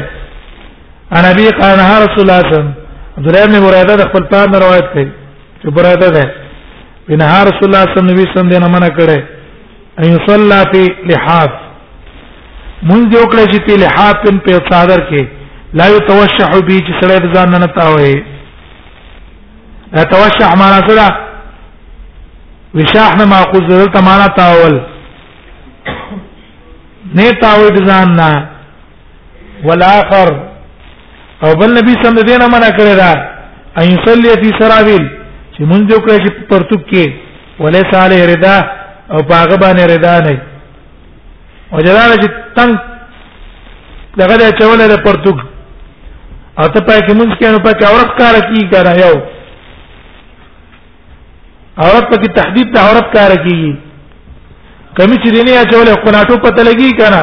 ان ابي قال رسول الله صلی الله علیه وسلم عبد الله بن بريده د خپل پلان روایت کوي چې بريده ده بن رسول الله صلی الله علیه وسلم دینه منع کړي ان صلى في لحاف مونږ یو کړی چې په لحاف په صادر کې لا يتوشح به چې سړی ځان نه تاوي دا توشح معنا څه ده وشاح نه ماخوذ دلته معنا تاول نه تاول ځان نه والاخر او بل نبی سم دې نه منع کړی دا ان يصلي في سراويل چې مونږ یو کړی چې پرتوک کې ولې صالح رضا او باغ باندې رضا نه وجدار چې تنگ دغه د چولې د پرتګ او ته پای کې مونږ کینو پکې اورت کار کی کار یو اورت پکې تحدید ته اورت کار کیږي کمی چې دیني اچولې قناټو پته لګي کنه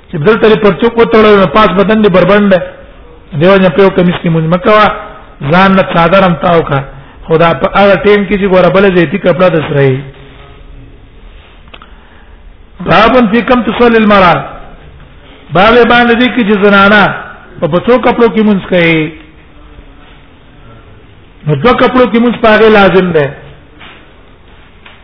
چې بدل تل پرچوک وتړل نو پاس بدن دې بربند دیو نه په کمیس کې مونږ مکوا ځان نه صادر هم تاو کا خدا په هغه ټیم کې چې ګوره بل زیتی کپڑا د سره بابن فی کم تصلی المرأه باب باندې دې کې چې زنانا په بچو کپڑو کې مونږ کوي نو دو کپڑو کې مونږ پاره لازم ده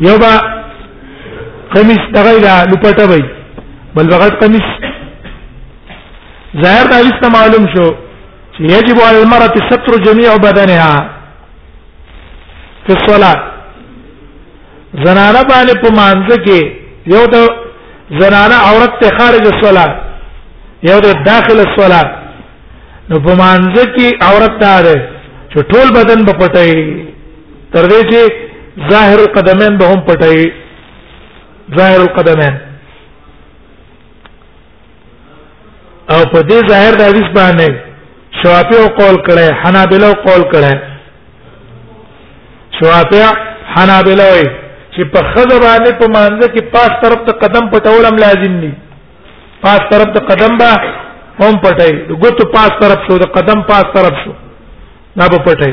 یو با قمیص دغه دا لپټه وای بل بغت قمیص ظاهر دا لسته معلوم شو چې یجب علی المرأة ستر جميع بدنها فی الصلاة زنانه باندې په مانځ کې یو د زنانه عورت ته خارج الصلاة یو د داخل الصلاة نو په مانځ کې عورت ته ده چې ټول بدن په پټه تر دې چې ظاهر القدمین به هم پټي ظاهر القدمین او په دې ظاهر د حدیث باندې شوافی او قول کړي حنابلہ او قول کړي شوافی حنابلہ وي چې په خزه باندې په مانزه کې پاس طرف ته قدم پټول هم لازم دي پاس طرف ته قدم به هم پټي ګوتو پاس طرف شو د قدم پاس طرف شو دا به پټي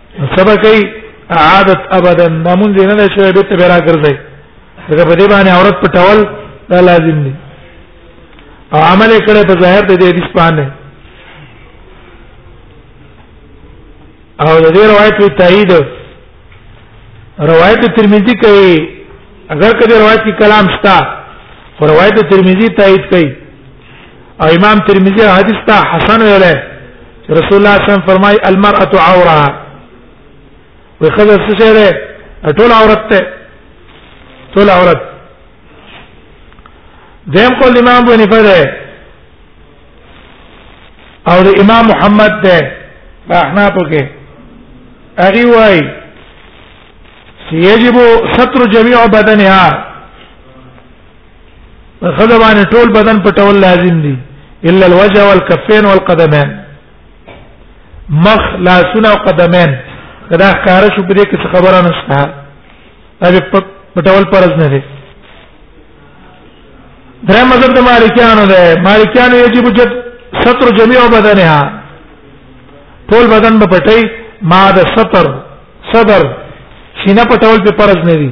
سبقي عادت ابدا دا مونږ نه نه شوی به تبرا ګرځي دا په دې باندې عورت پټول دا لازم دي او عمل کړه په ظاهر دې حدیث باندې او د دې روایت په تایید روایت ترمذی کوي اگر کله روایت کې کلام شتا روایت ترمذی تایید کوي او امام ترمذی حدیث ته حسن ویل رسول الله صلی الله علیه وسلم فرمای المرأه عوره وخذ السجره ټول عورت ته ټول عورت دیم قول امام بني فره او امام محمد ده احنا پکې اغي وای سيجب ستر جميع بدنها خزه باندې ټول بدن پټول لازم دي الا الوجه والكفين والقدمين مخ لا سنا قدمين کدا کار شو پرې کې خبره نشته اجه پټول پرز نه دي درې مذهب د مالکیانو ده مالکیانو یجب جد ستر جميع بدنها ټول بدن په پټي ما د ستر صدر سینه پټول په پرز نه دي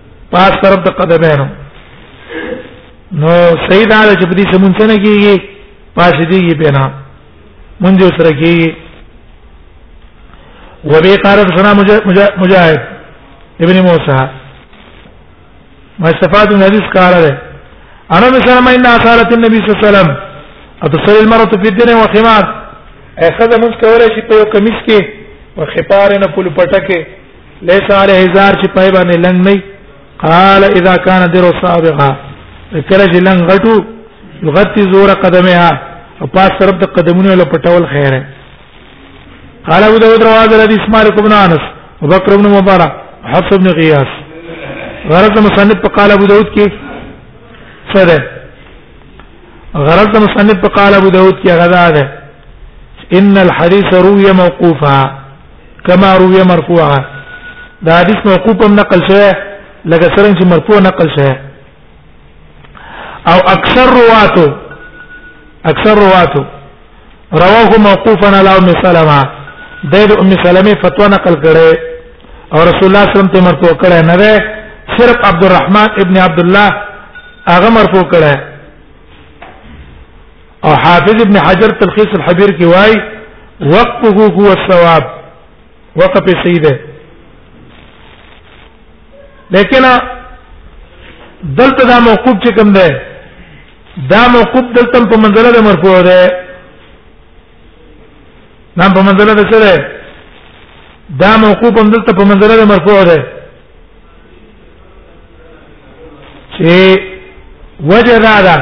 پاس طرف د قدمینو نو صحیح دا چې په دې سمون څنګه کیږي پاس دیږي په نه مونږ سره کیږي وبي قال حدثنا مجاهد ابن موسى ما استفاد من حديث قال له انا مثلا ما ان اثارت النبي صلى الله عليه وسلم اتصل المرأة في الدين وخمار اخذ مس کوله شي په کمیس کې په خپار نه پول پټکه ليس عليه زار چې پای باندې لنګ نه قال اذا كان در سابقا کله چې لنګ غټو غتی زور قدمها او پاس طرف د قدمونو له پټول خیره قال ابو داود رواه الذي اسماء بن انس وبكر بن مبارك حفص بن غياث غرض مصنف په قال ابو داود کې څه ده غرض مصنف په قال ابو داود کې غدا ده ان الحديث روي موقوفا کما روی مرفوعا دا حدیث موقوف هم نقل شوی لکه څنګه چې مرفوع نقل شوی او اکثر رواتو اکثر رواتو رواه موقوفا على ام سلمہ د ام سلمہ فتوا نقل کړي او رسول الله صلی الله علیه وسلم ته مرفوع کړي نه ده صرف عبد الرحمن ابن عبد الله هغه مرفوع کړي او حافظ ابن حجر تلخیص الحبیر کې وای وقفه هو الثواب وقف صحیح ده لیکن دلته دا موقوف چې کوم ده دا موقوف دلته په منزله د مرفوع ده نام په منزله ده سره دا موقوف هم دلته په منزله د مرفوع ده چې وجه دا ده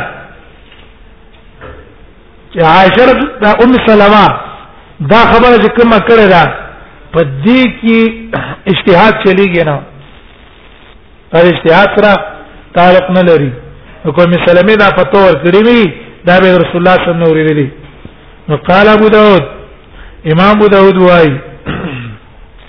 چې عائشه د ام سلمہ دا خبره چې کومه کړې ده په دې کې اجتهاد چلیږي نه پر اجتهاد سره تعلق نه لري کوم سلمې دا فتوا ورکړې وي دا به رسول الله صلی الله علیه وسلم ورېلې نو قال ابو داود امام ابو داود وايي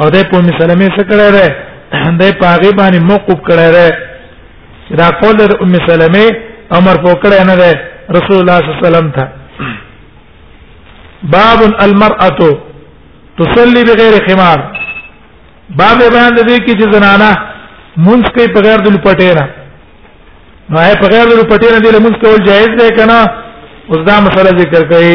او د په مثال مې څه کړی دی د په هغه باندې موقوف کړی دی دا قول د ام سلمې امر پوکړی نه دی رسول الله صلی الله علیه وسلم ته باب المرأه تصلي بغیر خمار باب باندې دې کې چې زنانه مونږ کوي بغیر د لپټې نه نو هي بغیر د لپټې نه دې مونږ کول جایز دی کنه اوس دا مسله ذکر کړي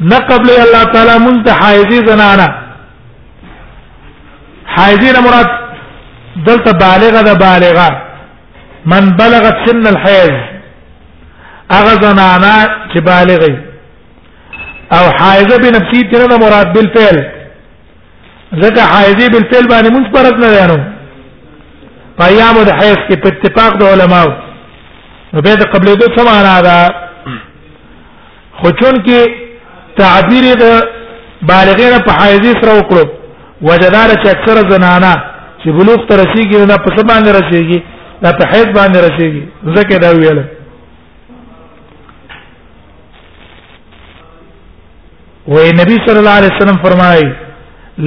نه قبل الله تعالی مونږ ته حایزي زنانه حایزي نه مراد دلته بالغه ده بالغه من بلغت سن الحیض هغه زنانه چې بالغه او حایزه بنفسي تر نه مراد بالفعل ځکه حایزه بالفعل باندې مونږ پرد نه یانو پیام د حیض کې په اتفاق د علماو نو به د قبل دوه سمانا ده خو چون کې تعبیر د بالغین په حایزه سره وکړو وجدار چې اکثر زنانا چې بلوغ ته رسیږي نه په څه باندې رسیږي دا په حیض باندې رسیږي ځکه دا ویل وې نبی صلی الله علیه وسلم فرمایي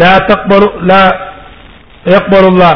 لا تقبل لا يقبل الله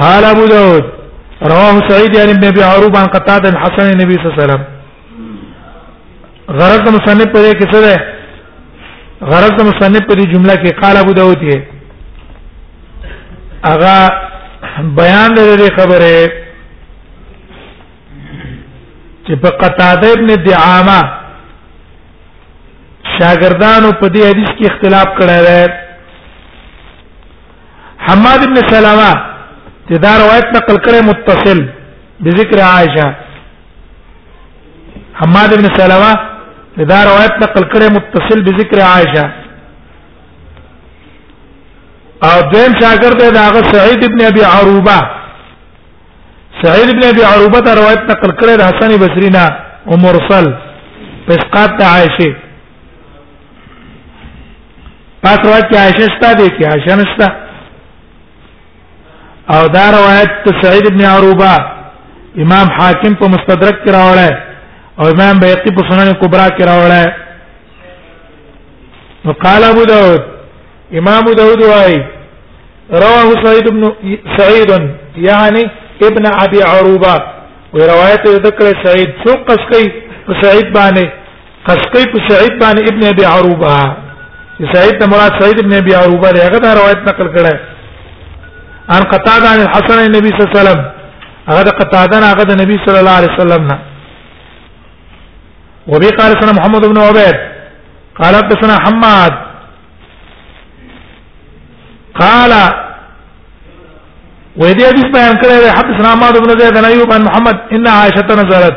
قال ابو داود رواه سعيد يعني ابن ابي عروبه عن قتاده بن حسن النبي صلى الله عليه وسلم غرض مصنف په دې کې څه ده غرض مصنف په دې جمله کې قال ابو داود یې اغا بیان لري خبره چې په قتاده ابن دعامه شاګردانو په دې حدیث کې اختلاف کړی دی حماد ابن سلمہ چې دا روایت نقل کړي متصل بذکر عائشه حماد ابن سلمہ دا روایت نقل کړي متصل بذکر عائشه او دویم شاګرد دی هغه سعید ابن ابي عروبه سعید ابن ابي عروبه دا روایت نقل کړي د حسن بصری نه او مرسل پسقات عائشه پس روایت کې عائشه شته دي کې عائشه نشته او دا روایت سعید ابن عروبه امام حاکم په مستدرک کې راوړی او امام بیهقي په سنن کبرا کې راوړی نو قال ابو داود امام ابو داود وايي رواه سعيد بن سعيد يعني ابن ابي عروبه وروايه ذكر سعيد سوق قصي سعيد باندې قصقي په سعيد باندې ابن ابي عروبه سعيد ته مراد سعيد ابن ابي عروبه دی هغه دا روایت نقل کړه ان قتاده عن الحسن النبي صلى الله عليه وسلم هغه قتاده نه هغه نبی صلی الله علیه وسلم نه وبي قال سنا محمد بن عبيد قال حدثنا حماد قال ويدي حديث بيان كده حدثنا حماد بن زيد عن ايوب عن محمد ان عائشه نزلت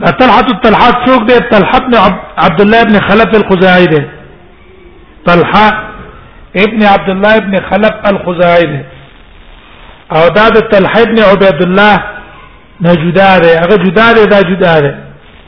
دا طلحه الطلحات څوک دی طلحه ابن عبد الله ابن خلف الخزاعي دی طلحه ابن عبد الله ابن خلف الخزاعي دی او دا د طلحه ابن عبد الله نه جدا دی هغه جدا دی دا جدا دی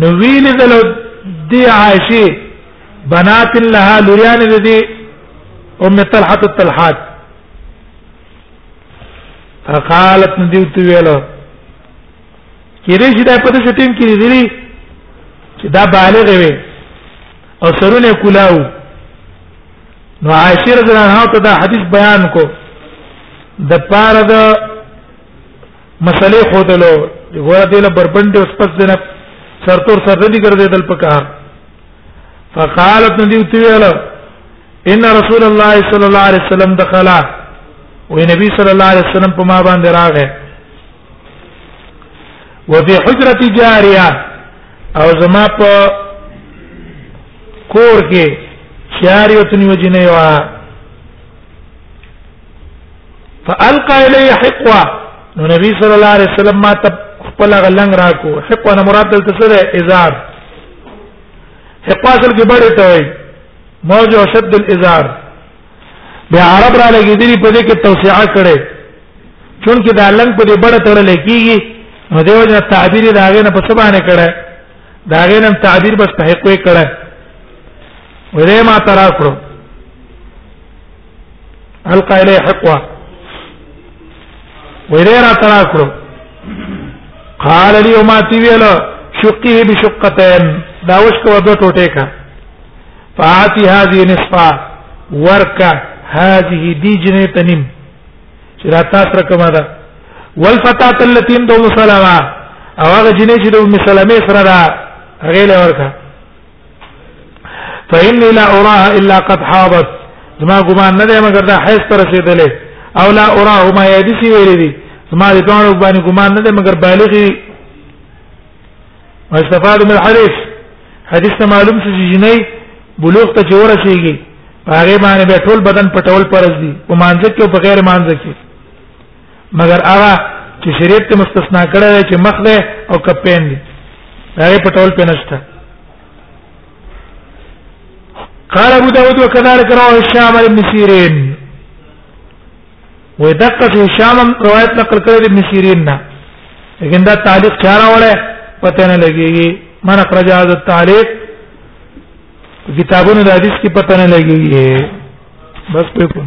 نو ویل دل دی عائشه بنات لها لوريان دي ام طلحه الطلحات فقالت ندیوت ویلو کله چې دا پته شتیم کې دي چې دا بالغ وي او سرونه کولاو نو عائشه رضی الله عنها ته دا حدیث بیان کو د پاره د مسلې خودلو ګوره دله بربند اوس پس دنه سرتور سر دې ګرځیدل پکار فقالت ندی وتویل ان رسول الله صلی الله علیه وسلم دخل و نبی صلی الله علیه وسلم په ما باندې راغی وفي حجره جاريه او زما په کور کې شاریتنی وجنه وا فالقى الي حقوا نو نبی صلی الله علیه وسلم ما ته خپل غلنګ راکو حقوا نه مراد دلته سره ازار حقوا اصل کې بڑے ته وي موج او شد الازار به عرب را لګې دي په دې کې توسعه کړي چونکه دا لنګ په دې بڑے تړل کېږي نو دیو جن تعبیر دا غنه په سبانه کړه دا غنه تعبیر بس په حقوق کړه ورې ما ترا کړو القا الیه حقوا ویرا ترا کړو قال لي وما تي ویل شقه بشقتين دا وش کو دو ټوټه کا فاتی هذه نصفا ورکا هذه دي جنې تنم چې را تاسو رقمه ده والفتاه التي عند مسلمه او هغه جنې چې د مسلمه سره را غیله ورکا فإني لا أراها إلا قد حاضت زما ګمان نه دی مګر دا حیث تر رسیدلې او لا أراه ما يدسي ویلې دي زما د دوه باندې ګمان نه دی مګر بالغي واستفاد من الحديث حدیث ته معلوم څه جنې بلوغ ته جوړ شيږي هغه باندې به ټول بدن پټول پرز دي او مانځ کې او بغیر مانځ کې مګر هغه چې شریعت ته مستثنا کړی دی چې مخ دی او کپین دی دا یې پټول پینشته قال ابو داود وكذلك رواه الشام ابن سيرين ودقت هشام روایت نقل کړی ابن سیرین نه لیکن دا تعلیق چارا وړه پته نه لګیږي من اخرج هذا التعليق کتابونو د حدیث کې پته نه لګیږي بس په کوم